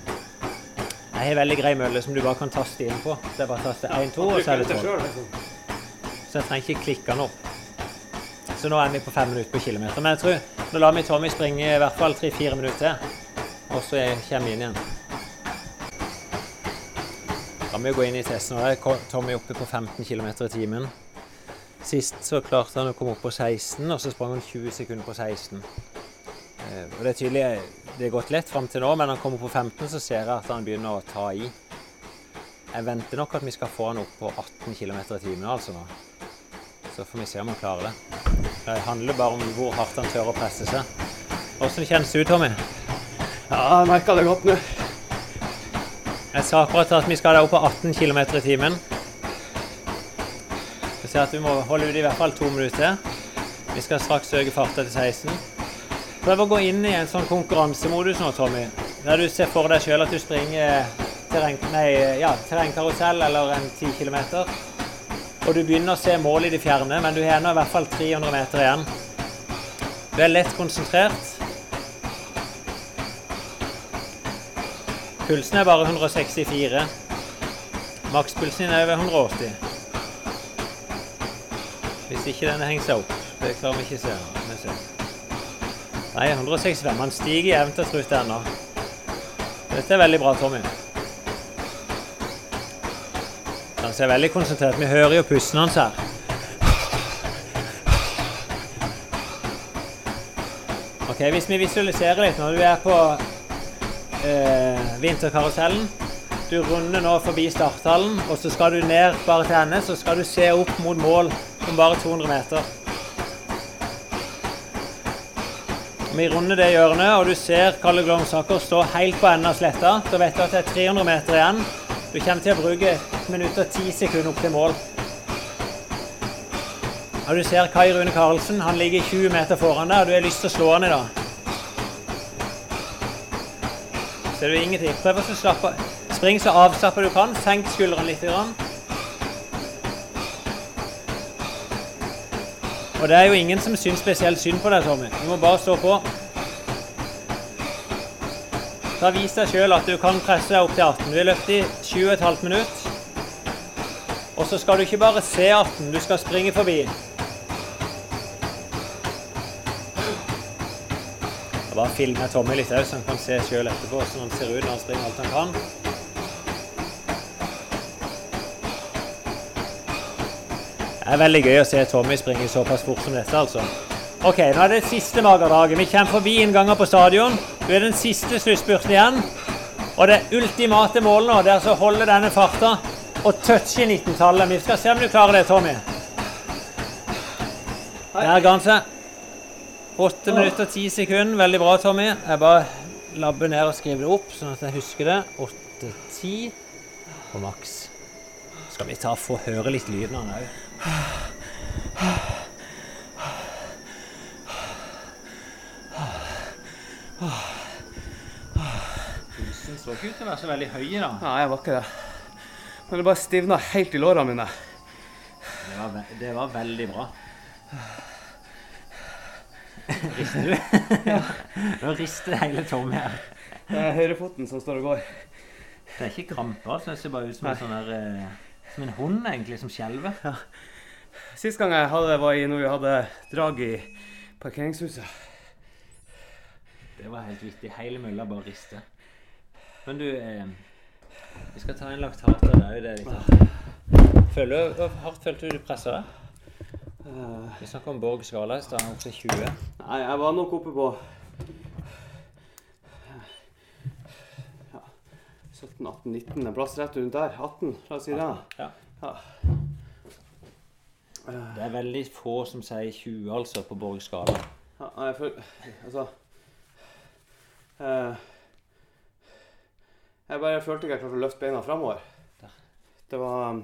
Jeg har veldig grei mølle som du bare kan taste inn på. Det er bare å taste 1, 2, og så er det 12. Liksom. Så jeg trenger ikke klikke den opp. Så nå er vi på 5 minutter på kilometer. Men jeg tror nå lar vi Tommy springe i hvert fall 3-4 minutter til, og så kommer vi inn igjen. Da må vi gå inn i testen. Nå er Tommy oppe på 15 km i timen. Sist så klarte han å komme opp på 16, og så sprang han 20 sekunder på 16. Eh, og Det er tydelig det har gått lett fram til nå, men når han kommer på 15, så ser jeg at han begynner å ta i. Jeg venter nok at vi skal få han opp på 18 km i timen, altså. nå. Så får vi se om han klarer det. Det handler bare om hvor hardt han tør å presse seg. Åssen kjennes det ut, Tommy? Ja, jeg merka det godt nå. Jeg sa akkurat at vi skal opp på 18 km i timen. Jeg ser at vi må holde ut i hvert fall to minutter. Vi skal straks øke farta til 16. Prøv å gå inn i en sånn konkurransemodus nå, Tommy. Der du ser for deg sjøl at du springer terreng, nei, ja, terrengkarusell eller en 10 km. Og du begynner å se mål i det fjerne, men du har ennå i hvert fall 300 meter igjen. Du er lett konsentrert. Pulsen er bare 164. Makspulsen din er over 180. Hvis ikke denne henger seg opp. Det klarer vi ikke å se. Nei, 165. Han stiger jevnt og trutt ennå. Dette er veldig bra, Tommy. Han ser veldig konsentrert Vi hører jo pusten hans her. Ok, Hvis vi visualiserer litt når du er på eh, vinterkarusellen Du runder nå forbi starthallen, og så skal du ned bare til henne. Så skal du se opp mot mål om bare 200 meter. Vi runder det hjørnet, og du ser Kalle Glomsaker stå helt på enden av sletta. Da vet du at det er 300 meter igjen. Du kommer til å bruke 1 minutt og 10 sekunder opp til mål. Og du ser Kai Rune Karlsen. Han ligger 20 meter foran deg, og du har lyst til å slå han i dag. Ser du ingenting? Prøv å slappe. Spring så avslappa du kan. Senk skuldrene litt. Grann. Og det er jo ingen som syns spesielt synd på deg, Tommy. Du må bare stå på. Da vis deg sjøl at du kan presse deg opp til 18. Du har løpt i 7,5 minutter. Og så skal du ikke bare se 18, du skal springe forbi. Jeg bare filmer Tommy litt òg, så han kan se sjøl etterpå hvordan han ser ut når han springer alt han kan. Det er veldig gøy å se Tommy springe såpass fort som dette, altså. Ok, nå er det siste magerdraget. Vi kommer forbi innganger på stadion. Du er den siste sluttspurten igjen. Og det ultimate målet nå det er altså å holde denne farta og touche 19-tallet. Vi skal se om du klarer det, Tommy. Der ga han seg. 8 minutter og 10 sekunder. Veldig bra, Tommy. Jeg bare labber ned og skriver det opp, sånn at jeg husker det. 8-10 på maks. Skal vi ta og få høre litt lyden av den òg? Pulsen så ikke ut til å være så veldig høy i dag. Nei, jeg var ikke det. Men det bare stivna helt i lårene mine. Det var, ve det var veldig bra. Rister du? Ja. Nå rister hele Tom her. Det er høyrefoten som står og går. Det er ikke kramper, det ser bare ut som en, sånn der, eh, som en hund egentlig, som skjelver. Ja. Sist gang jeg hadde, var i når vi hadde drag i parkeringshuset. Det var helt vittig. Hele mølla bare rister. Men du, eh, vi skal ta en laktater. Det er litt artig. Føler du, Hvor hardt følte du du pressa deg? Vi snakker om Borg skala i stad, opp til 20. Nei, jeg var nok oppe på ja, 17, 18, 19 en plass rett rundt der. 18, la oss si det. Ja. Ja. Det er veldig få som sier 20, altså, på Borg skala. Ja, jeg føler Altså eh, Jeg bare følte ikke jeg klarte å løfte beina framover. Det var um,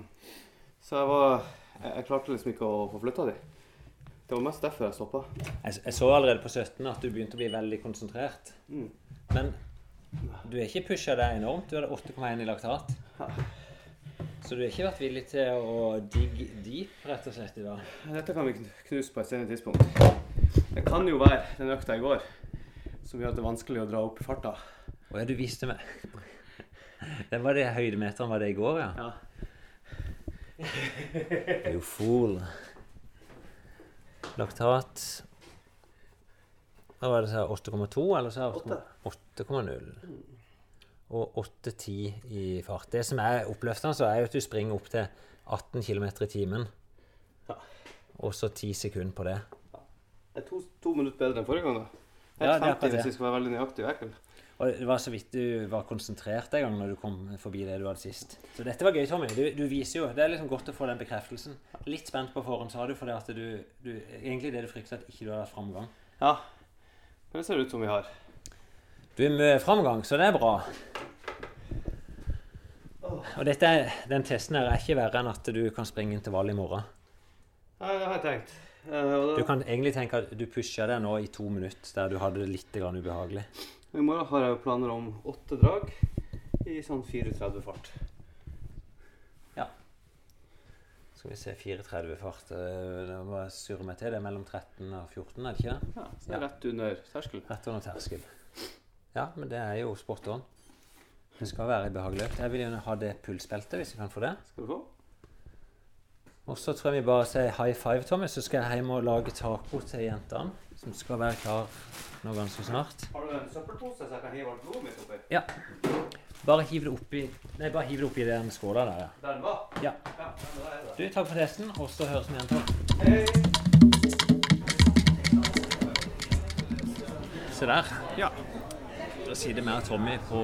Så jeg var jeg, jeg klarte liksom ikke å få flytta de. Det var mest derfor jeg stoppa. Jeg, jeg så allerede på 17 at du begynte å bli veldig konsentrert. Mm. Men du har ikke pusha deg enormt. Du hadde 8,1 i laktat. Så du har ikke vært villig til å digge deep, rett og slett, i dag? Dette kan vi knuse på et senere tidspunkt. Det kan jo være den økta i går som gjør at det er vanskelig å dra opp i farta. Å ja, du viste meg. Den var det høydemeteren var det i går, ja? Ja. You fool. Laktat Hva var det så 8,2, eller så 8,0? Og 8-10 i fart. Det som er oppløftende, så er at du springer opp til 18 km i timen. og så 10 sekunder på det. Det er to, to minutter bedre enn forrige gang, da. Ja, det er akkurat det. hvis vi skal være veldig nøyaktig og ekkel. Og det var så vidt du var konsentrert en gang når du kom forbi det du hadde sist. Så dette var gøy, Tommy. Du, du viser jo Det er liksom godt å få den bekreftelsen. Litt spent på forhånd, sa du, fordi at du, du Egentlig det du frykter, at ikke du har hatt framgang. Ja. Men det ser ut som vi har. Du er med framgang, så det er bra. Og dette, den testen her er ikke verre enn at du kan springe intervall i morgen. Ja, det har jeg tenkt. Uh, Du kan egentlig tenke at du pusher deg nå i to minutter der du hadde det litt grann ubehagelig. I morgen har jeg planer om åtte drag i sånn 34 fart. Ja. Skal vi se 34 fart eh, Det må jeg surre meg til. Det er mellom 13 og 14, er det ikke det? Ja, så det er rett under terskel. Rett under terskel. Ja, men det er jo spot on. Det skal være behagelig økt. Jeg vil gjerne ha det pulsbeltet, hvis jeg kan få det. Skal du få? Og så tror jeg vi bare sier high five, Tommy, så skal jeg hjem og lage taco til jentene. Som skal være klar nå ganske snart. Har du en søppelpose så jeg kan hive alt blodet mitt oppi? Ja. Bare hiv det oppi Nei, bare hiv det oppi den skåla der, ja. Den var? Ja. Ja, den da er det. Du, takk for testen, og så høres vi igjen, Tom. Se der. Ja. Da sitter med Tommy på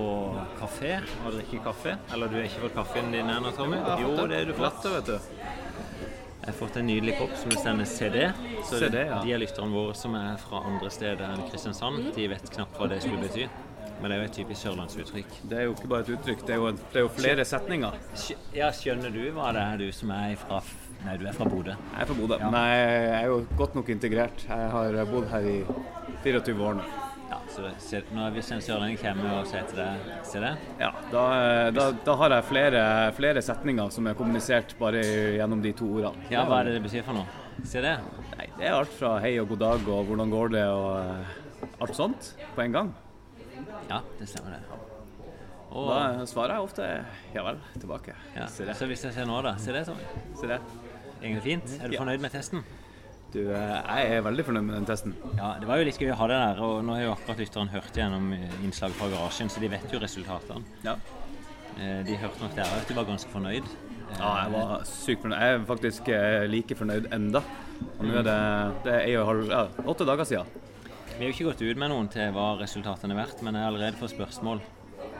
kafé og drikker kaffe. Eller du har ikke fått kaffen din ennå, Tommy? Jo, det er du fått. Vet du. Jeg har fått en nydelig kopp som det sender CD. Så CD, ja. de av lytterne våre som er fra andre steder enn Kristiansand, de vet knapt hva det skulle bety. Men det er jo et typisk sørlandsuttrykk. Det er jo ikke bare et uttrykk, det er jo, det er jo flere setninger. Ja, skjønner du hva det er, du som er fra Nei, du er fra Bodø. Jeg er fra Bodø. Ja. Nei, jeg er jo godt nok integrert. Jeg har bodd her i 24 år nå. Ja, så se, når hvis en kommer og sier til deg Se det? Ja, da, da, da har jeg flere, flere setninger som er kommunisert bare gjennom de to ordene. Ja, hva er det det betyr for noe? Se det? Nei, det er alt fra hei og god dag og hvordan går det og eh, alt sånt på en gang. Ja, det stemmer det. Og da svarer jeg ofte ja vel tilbake. Ja. Se det. Så hvis jeg ser nå, da. Se det, Tommy. Se det. Egentlig fint. Er du fornøyd med testen? Du, eh, jeg er veldig fornøyd med den testen. Ja, det var jo litt gøy å ha det der. Og nå har jo akkurat lytteren hørt gjennom innslag fra garasjen, så de vet jo resultatene. Ja. Eh, De hørte nok der at du var ganske fornøyd. Eh, Ja, jeg var sykt fornøyd. Jeg er faktisk eh, like fornøyd enda. Og nå er det, det er jo halv, ja, åtte dager siden. Vi har jo ikke gått ut med noen til hva resultatene er verdt, men jeg har allerede fått spørsmål.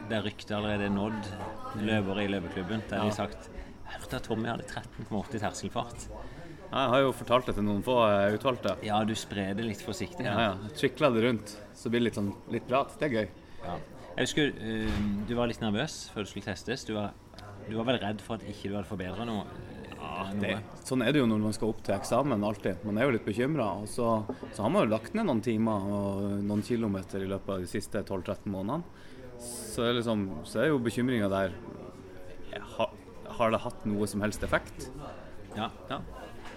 Det ryktet allerede er nådd løpere i løpeklubben. Der de har sagt Jeg hørte at Tommy hadde 13,8 i terskelfart. Jeg har jo fortalt det til noen få eh, utvalgte. Ja, du sprer det litt forsiktig. Ja, ja. trikler det rundt, så blir det litt, sånn, litt prat. Det er gøy. Ja. Jeg husker uh, du var litt nervøs før du skulle testes. Du var, du var vel redd for at ikke du hadde forbedra noe? Ja, Det, sånn er det jo når man skal opp til eksamen alltid. Man er jo litt bekymra. Og så, så har man jo lagt ned noen timer og noen kilometer i løpet av de siste 12-13 månedene. Så liksom, så er jo bekymringa der har, har det hatt noe som helst effekt? Ja. Ja.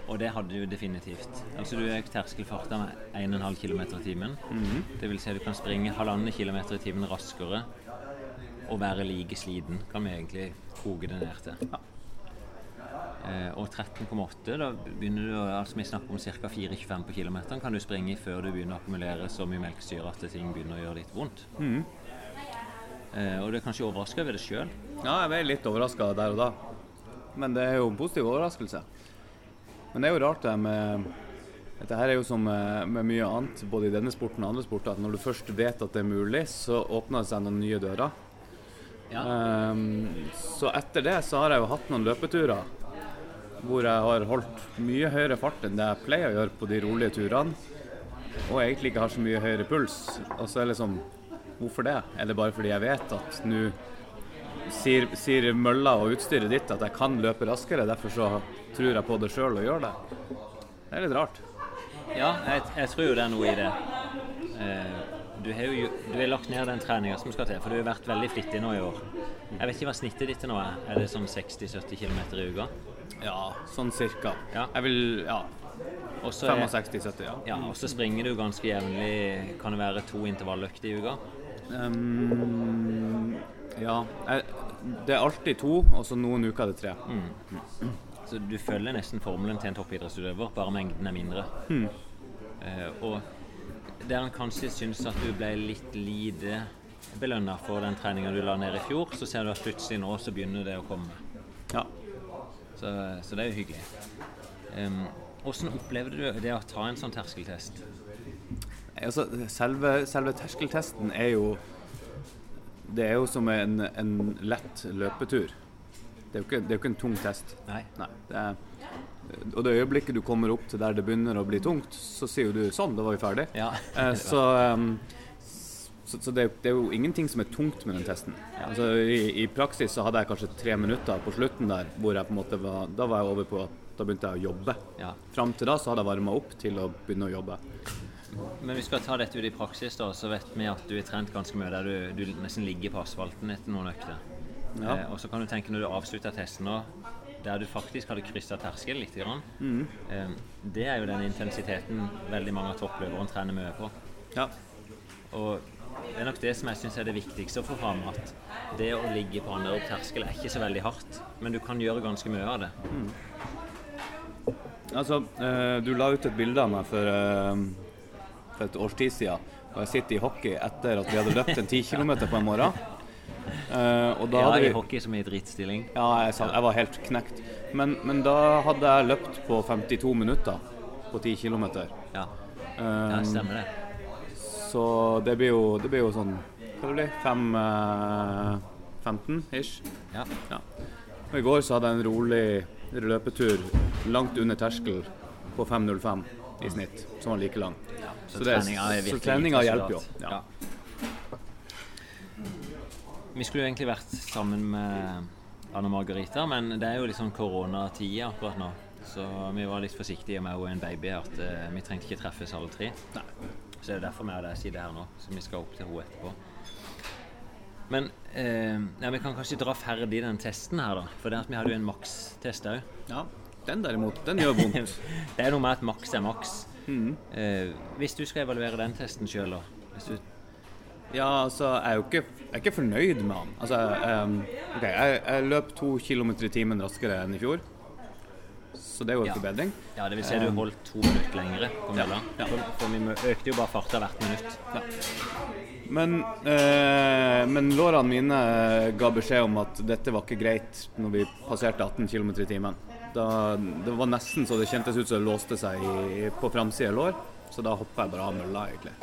Og det hadde du definitivt. Altså Du øker terskelfarta med 1,5 km i timen. Mm Det vil si du kan springe halvannen kilometer i timen raskere og være like sliten, kan vi egentlig koke det ned til. Eh, og 13,8, da begynner du altså Vi snakker om ca. 4,25 på kilometeren. Kan du springe før du begynner å akkumulere så mye melkesyre at ting begynner å gjøre litt vondt. Mm. Eh, og du er kanskje overraska over det sjøl. Ja, jeg ble litt overraska der og da. Men det er jo en positiv overraskelse. Men det er jo rart det med Dette her er jo som med, med mye annet, både i denne sporten og andre sporter, at når du først vet at det er mulig, så åpner det seg noen nye dører. Ehm, så etter det så har jeg jo hatt noen løpeturer hvor jeg har holdt mye høyere fart enn det jeg pleier å gjøre på de rolige turene. Og egentlig ikke har så mye høyere puls. Og så er det liksom Hvorfor det? Er det bare fordi jeg vet at nå sier, sier mølla og utstyret ditt at jeg kan løpe raskere, derfor så tror jeg på det sjøl og gjør det? Det er litt rart. Ja, jeg, jeg tror jo det er noe i det. Eh, du har jo du har lagt ned den treninga som skal til, for du har vært veldig flittig nå i år. Jeg vet ikke hva snittet ditt er nå er. Er det sånn 60-70 km i uka? Ja, sånn cirka. Ja. Jeg vil Ja. Og så er- 65-70, ja. Ja, og så springer du ganske jevnlig. Kan det være to intervalløkter i uka? Um, ja. Jeg, det er alltid to, og så noen uker er det tre. Mm. Så du følger nesten formelen til en toppidrettsutøver, bare mengden er mindre. Mm. Uh, og der en kanskje syns at du ble litt lite belønna for den treninga du la ned i fjor, så ser du at plutselig nå så begynner det å komme. Ja. Så, så det er jo hyggelig. Em, Hvordan opplevde du det å ta en sånn terskeltest? Altså, selve, selve terskeltesten er jo Det er jo som en, en lett løpetur. Det er, ikke, det er jo ikke en tung test. Nei. det er, og det øyeblikket du kommer opp til der det begynner å bli tungt, så sier jo du 'sånn, da var vi ferdig'. Ja. Eh, så um, så, så det, er, det er jo ingenting som er tungt med den testen. Altså, i, I praksis så hadde jeg kanskje tre minutter på slutten der hvor jeg på en måte var Da var jeg over på Da begynte jeg å jobbe. Ja. Fram til da så hadde jeg varma opp til å begynne å jobbe. Men hvis vi skal ta dette ut i praksis, da, så vet vi at du har trent ganske mye der du, du nesten ligger på asfalten etter noen økter. Ja. Eh, og så kan du tenke når du avslutter testen nå, der du faktisk hadde kryssa terskel litt, grann, mm. eh, det er jo den intensiteten veldig mange av toppløperne trener mye på. Ja. Og det er nok det som jeg syns er det viktigste å få fram, at det å ligge på andre terskel er ikke så veldig hardt, men du kan gjøre ganske mye av det. Altså, eh, du la ut et bilde av meg for, eh, for et års tid siden. Og jeg sitter i hockey etter at vi hadde løpt en 10 km på en morgen. Uh, ja, i hockey som i drittstilling. Ja, jeg, sa, jeg var helt knekt. Men, men da hadde jeg løpt på 52 minutter på 10 km. Ja. Ja, stemmer det. Så det blir jo, det blir jo sånn Hva det blir Fem, eh, 15 ish. Ja. Og I går så hadde jeg en rolig løpetur langt under terskel på 5.05 i snitt, som var like lang. Så så treninga hjelper jo. Ja. Vi skulle jo egentlig vært sammen med Anne Margarita, men det er jo litt sånn koronatid akkurat nå. Så vi var litt forsiktige med henne og en baby at eh, vi trengte ikke treffes alle tre. Så det er derfor vi har der sitter her nå, så vi skal opp til henne etterpå. Men eh, ja, vi kan kanskje dra ferdig den testen her, da. For det at vi hadde jo en makstest òg. Ja, den derimot, den gjør vondt. det er noe med at maks er maks. Eh, hvis du skal evaluere den testen sjøl, da. Du Ja, altså, jeg er jo ikke, jeg er ikke fornøyd med han. Altså, um, ok, jeg, jeg løp to kilometer i timen raskere enn i fjor. Så det er jo en Ja. forbedring. Ja, det vil si du Em, holdt to minutter lengre på Ja, mølla. ja. For, for vi økte jo bare farta hvert minutt. Men, eh, men lårene mine ga beskjed om at dette var ikke greit når vi passerte 18 km i timen. Da, det var nesten så det kjentes ut som det låste seg i, på framsida lår, så da hoppa jeg bare av mølla, egentlig.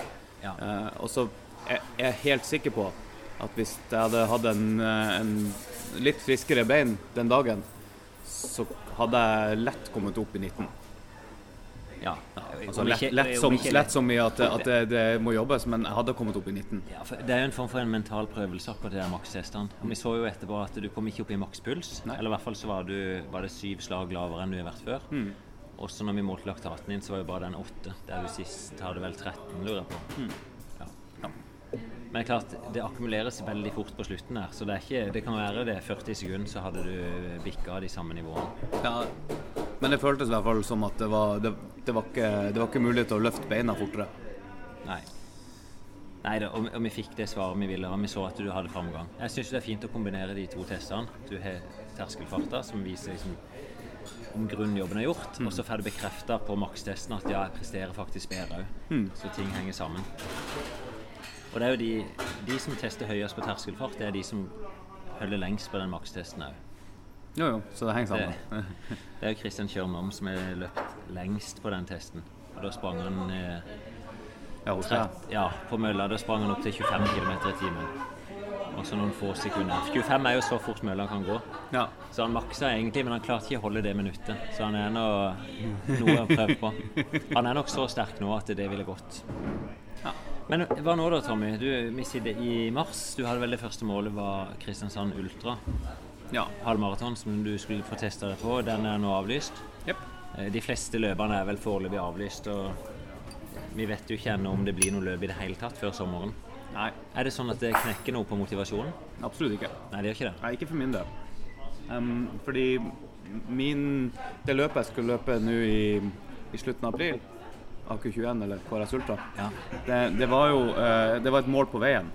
Ja. Eh, og så er jeg helt sikker på at hvis jeg hadde hatt en, eh, en litt friskere bein den dagen, så hadde jeg lett kommet opp i 19. Ja. Altså lett, lett, som, lett som i at, at det, det må jobbes, men jeg hadde kommet opp i 19. Ja, det er jo en form for en mental prøvelse akkurat det der makstestene. Og vi så jo etterpå at du kom ikke opp i makspuls. Eller i hvert fall så var, du, var det syv slag lavere enn du har vært før. Mm. Også når vi målte laktaten din, så var jo bare den åtte. Der du sist hadde vel 13, lurer jeg på. Mm. Men det er klart, det akkumuleres veldig fort på slutten her. Så det, er ikke, det kan være det 40 sekunder, så hadde du bikka de samme nivåene. Ja, men det føltes i hvert fall som at det var, det, det var, ikke, det var ikke mulig til å løfte beina fortere. Nei. Nei da, og, og vi fikk det svaret vi ville, og vi så at du hadde framgang. Jeg syns det er fint å kombinere de to testene. Du har terskelfarta, som viser liksom om grunnjobben er gjort, og så får du bekrefta på makstesten at ja, jeg presterer faktisk bedre òg. Mm. Så ting henger sammen. Og det er jo de, de som tester høyest på terskelfart, det er de som holder lengst på den makstesten òg. Jo, jo, så det henger sammen. Det, det er jo Kristian Kjørnom som har løpt lengst på den testen. Og da sprang han eh, Ja, deg. ja, på mølla. Da sprang han opp til 25 km i timen. Og så noen få sekunder. 25 er jo så fort mølla kan gå. Ja. Så han maksa egentlig, men han klarte ikke å holde det minuttet. Så han er nå noe å prøve på. Han er nok så sterk nå at det ville gått. Men hva nå da, Tommy? Du, vi sitter i mars. Du hadde vel det første målet var Kristiansand Ultra. Ja. Halvmaraton som du skulle få testa deg på. Den er nå avlyst. Yep. De fleste løpene er vel foreløpig avlyst. og Vi vet jo ikke ennå om det blir noe løp i det hele tatt før sommeren. Nei. Er det sånn at det knekker noe på motivasjonen? Absolutt ikke. Nei, det gjør ikke det. Nei, ikke for min del. Um, fordi min, det løpet jeg skulle løpe nå i, i slutten av april, AK21 eller KRS Ultra, det, det var jo eh, det var et mål på veien.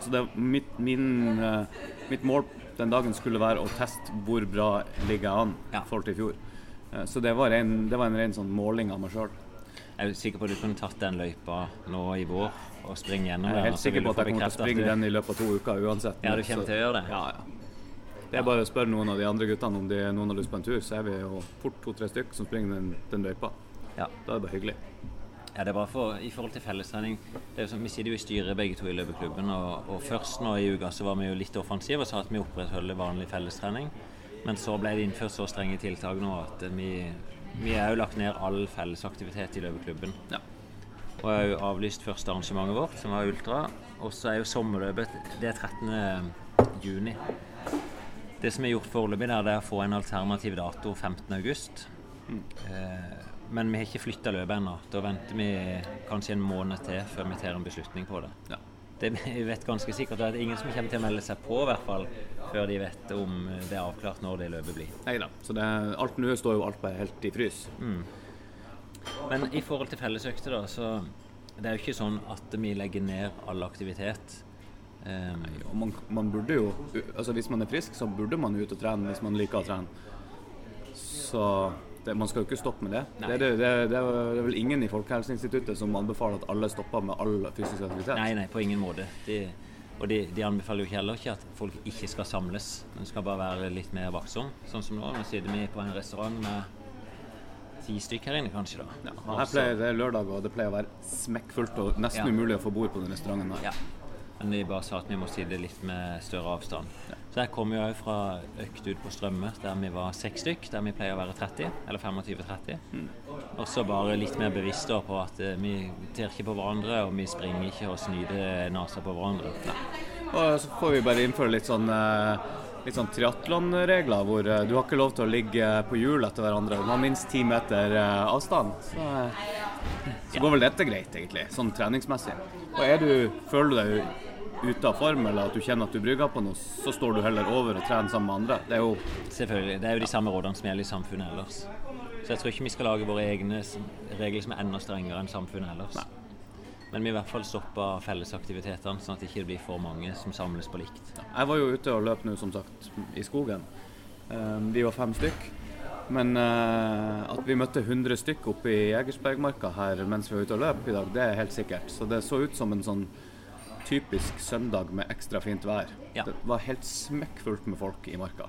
Så det, mitt, min, eh, mitt mål den dagen skulle være å teste hvor bra ligger jeg an i forhold til i fjor. Eh, så det var, en, det var en ren sånn måling av meg sjøl. Jeg er sikker på at du kunne tatt den løypa nå i vår og springe gjennom Jeg er helt sikker på at jeg kommer til å springe du- den i løpet av to uker uansett. Ja, du kommer Så- til å gjøre det? Ja, ja. Det er bare å spørre noen av de andre guttene om de, noen har lyst på en tur, så er vi jo fort to-tre stykker som springer den, den løypa. Ja. Da er det bare hyggelig. Ja, det er bra for, I forhold til fellestrening det er jo sånn, Vi sitter jo i styret begge to i løpeklubben. Og, og først nå i uka så var vi jo litt offensive og sa at vi opprettholder vanlig fellestrening. Men så ble det innført så strenge tiltak nå at vi, vi har jo lagt ned all fellesaktivitet i løpeklubben. Ja. Og jeg har jo avlyst første arrangementet vårt, som var ultra. Og så er jo sommerløpet Det er 13. juni. Det som er gjort foreløpig, er å få en alternativ dato 15. august. Mm. Eh, men vi har ikke flytta løpet ennå. Da venter vi kanskje en måned til før vi tar en beslutning på det. Ja. Det vi vet ganske sikkert at er ingen som kommer til å melde seg på, i hvert fall, før de vet om det er avklart når det løpet blir. Nei da. Så det, alt nå står jo alt bare helt i frys. Mm. Men i forhold til fellesøkter, da, så det er jo ikke sånn at vi legger ned all aktivitet. Um, Og man, man burde jo altså Hvis man er frisk, så burde man ut og trene hvis man liker å trene. Så det, man skal jo ikke stoppe med det. Det det, det, det er vel ingen i Folkehelseinstituttet som anbefaler at alle stopper med all fysisk aktivitet. Nei, nei, på ingen måte. De, og de, de anbefaler jo heller ikke at folk ikke skal samles. Man skal bare være litt mer vaktsom. Sånn som nå. Nå sitter vi på en restaurant med ti stykker her inne, kanskje. da. Ja, her pleier, det er lørdag, og det pleier å være smekkfullt og nesten Ja. umulig å få bord på den restauranten her. Ja. Men de bare sa at vi må sitte litt med større avstand. Så jeg kommer jo òg fra økt ut på Strømme, der vi var seks stykk, der vi pleier å være 30, eller 25-30. Mm. Og så bare litt mer bevisst på at eh, vi ter ikke på hverandre, og vi springer ikke og snyter nesa på hverandre. Og så får vi bare innføre litt sånn, eh, litt sånn triatlonregler, hvor eh, du har ikke lov til å ligge på hjul etter hverandre. Du har minst ti meter avstand. Så, så går vel dette greit, egentlig, sånn treningsmessig. Og er du, føler du deg ute av form, eller at du kjenner at du brygger på noe, så står du heller over og trener sammen med andre. Det er jo Selvfølgelig. Det er jo de samme rådene som gjelder i samfunnet ellers. Så jeg tror ikke vi skal lage våre egne regler som er enda strengere enn samfunnet ellers. Men vi i hvert fall stopper fellesaktivitetene, sånn at det ikke blir for mange som samles på likt. Jeg var jo ute og løp nå, som sagt, i skogen. Eh, Vi var fem stykk. Men eh, at vi møtte 100 stykk oppe i Jegersbergmarka her mens vi var ute og løp i dag, det er helt sikkert. Så det så ut som en sånn typisk søndag med ekstra fint vær. Det var helt smekkfullt med folk i marka.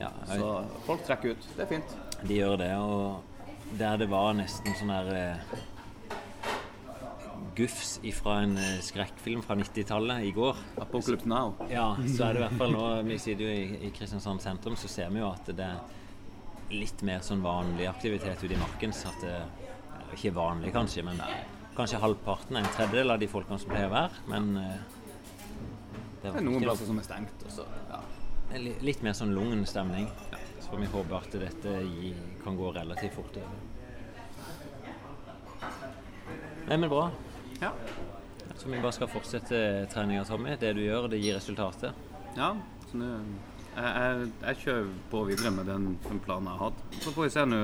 Ja, Så folk trekker ut. Det er fint. De gjør det, og der det var nesten sånn der eh, gufs ifra en eh, skrekkfilm fra 90-tallet i går. Apocalypse Now. Ja, så er det i hvert fall nå Vi sitter jo i, i Kristiansand sentrum, så ser vi jo at det er litt mer sånn vanlig aktivitet ute i marken. Så at det er ikke vanlig, kanskje, men kanskje halvparten, en tredjedel av de folkene som pleier å være. Men eh, Det er noen plasser som er stengt. Også. ja. det li- litt mer sånn lugn stemning. Så får vi håpe at dette kan gå relativt fort over. Nei, men bra. Ja. Så vi bare skal fortsette treninga, Tommy. Det du gjør, det gir resultater. Ja, så nå jeg, jeg, jeg kjører på videre med den, den planen jeg har hatt. Så får vi se nå.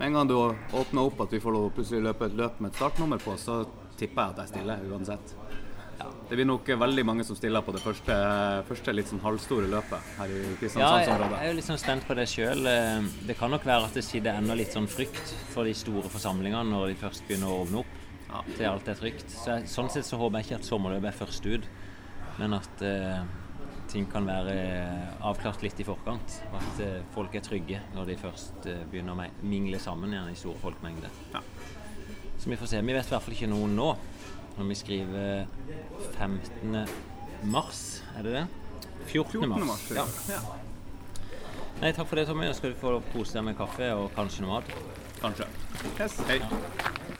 Med en gang du åpner opp at vi får plutselig løpe et løp med et startnummer på, så tipper jeg at jeg stiller uansett. Det blir nok veldig mange som stiller på det første, første litt sånn halvstore løpet her i Ja, jeg, er jo litt sånn spent på det sjøl. Det kan nok være at det sitter ennå litt sånn frykt for de store forsamlingene når de først begynner å åpne opp til alt er trygt. Så jeg, sånn sett så håper jeg ikke at sommerløpet er først ut, men at eh, ting kan være avklart litt i forkant. Og at eh, folk er trygge når de først eh, begynner å mingle sammen igjen i store folkemengder. Så vi får se. Vi vet i hvert fall ikke noe nå. Når vi skriver 15. mars, er det det? 14. 14. mars. ja. ja. Nei, takk for det, Tommy. Nå skal du få kose deg med kaffe og kanskje noe mat. Kanskje. Yes. Hei.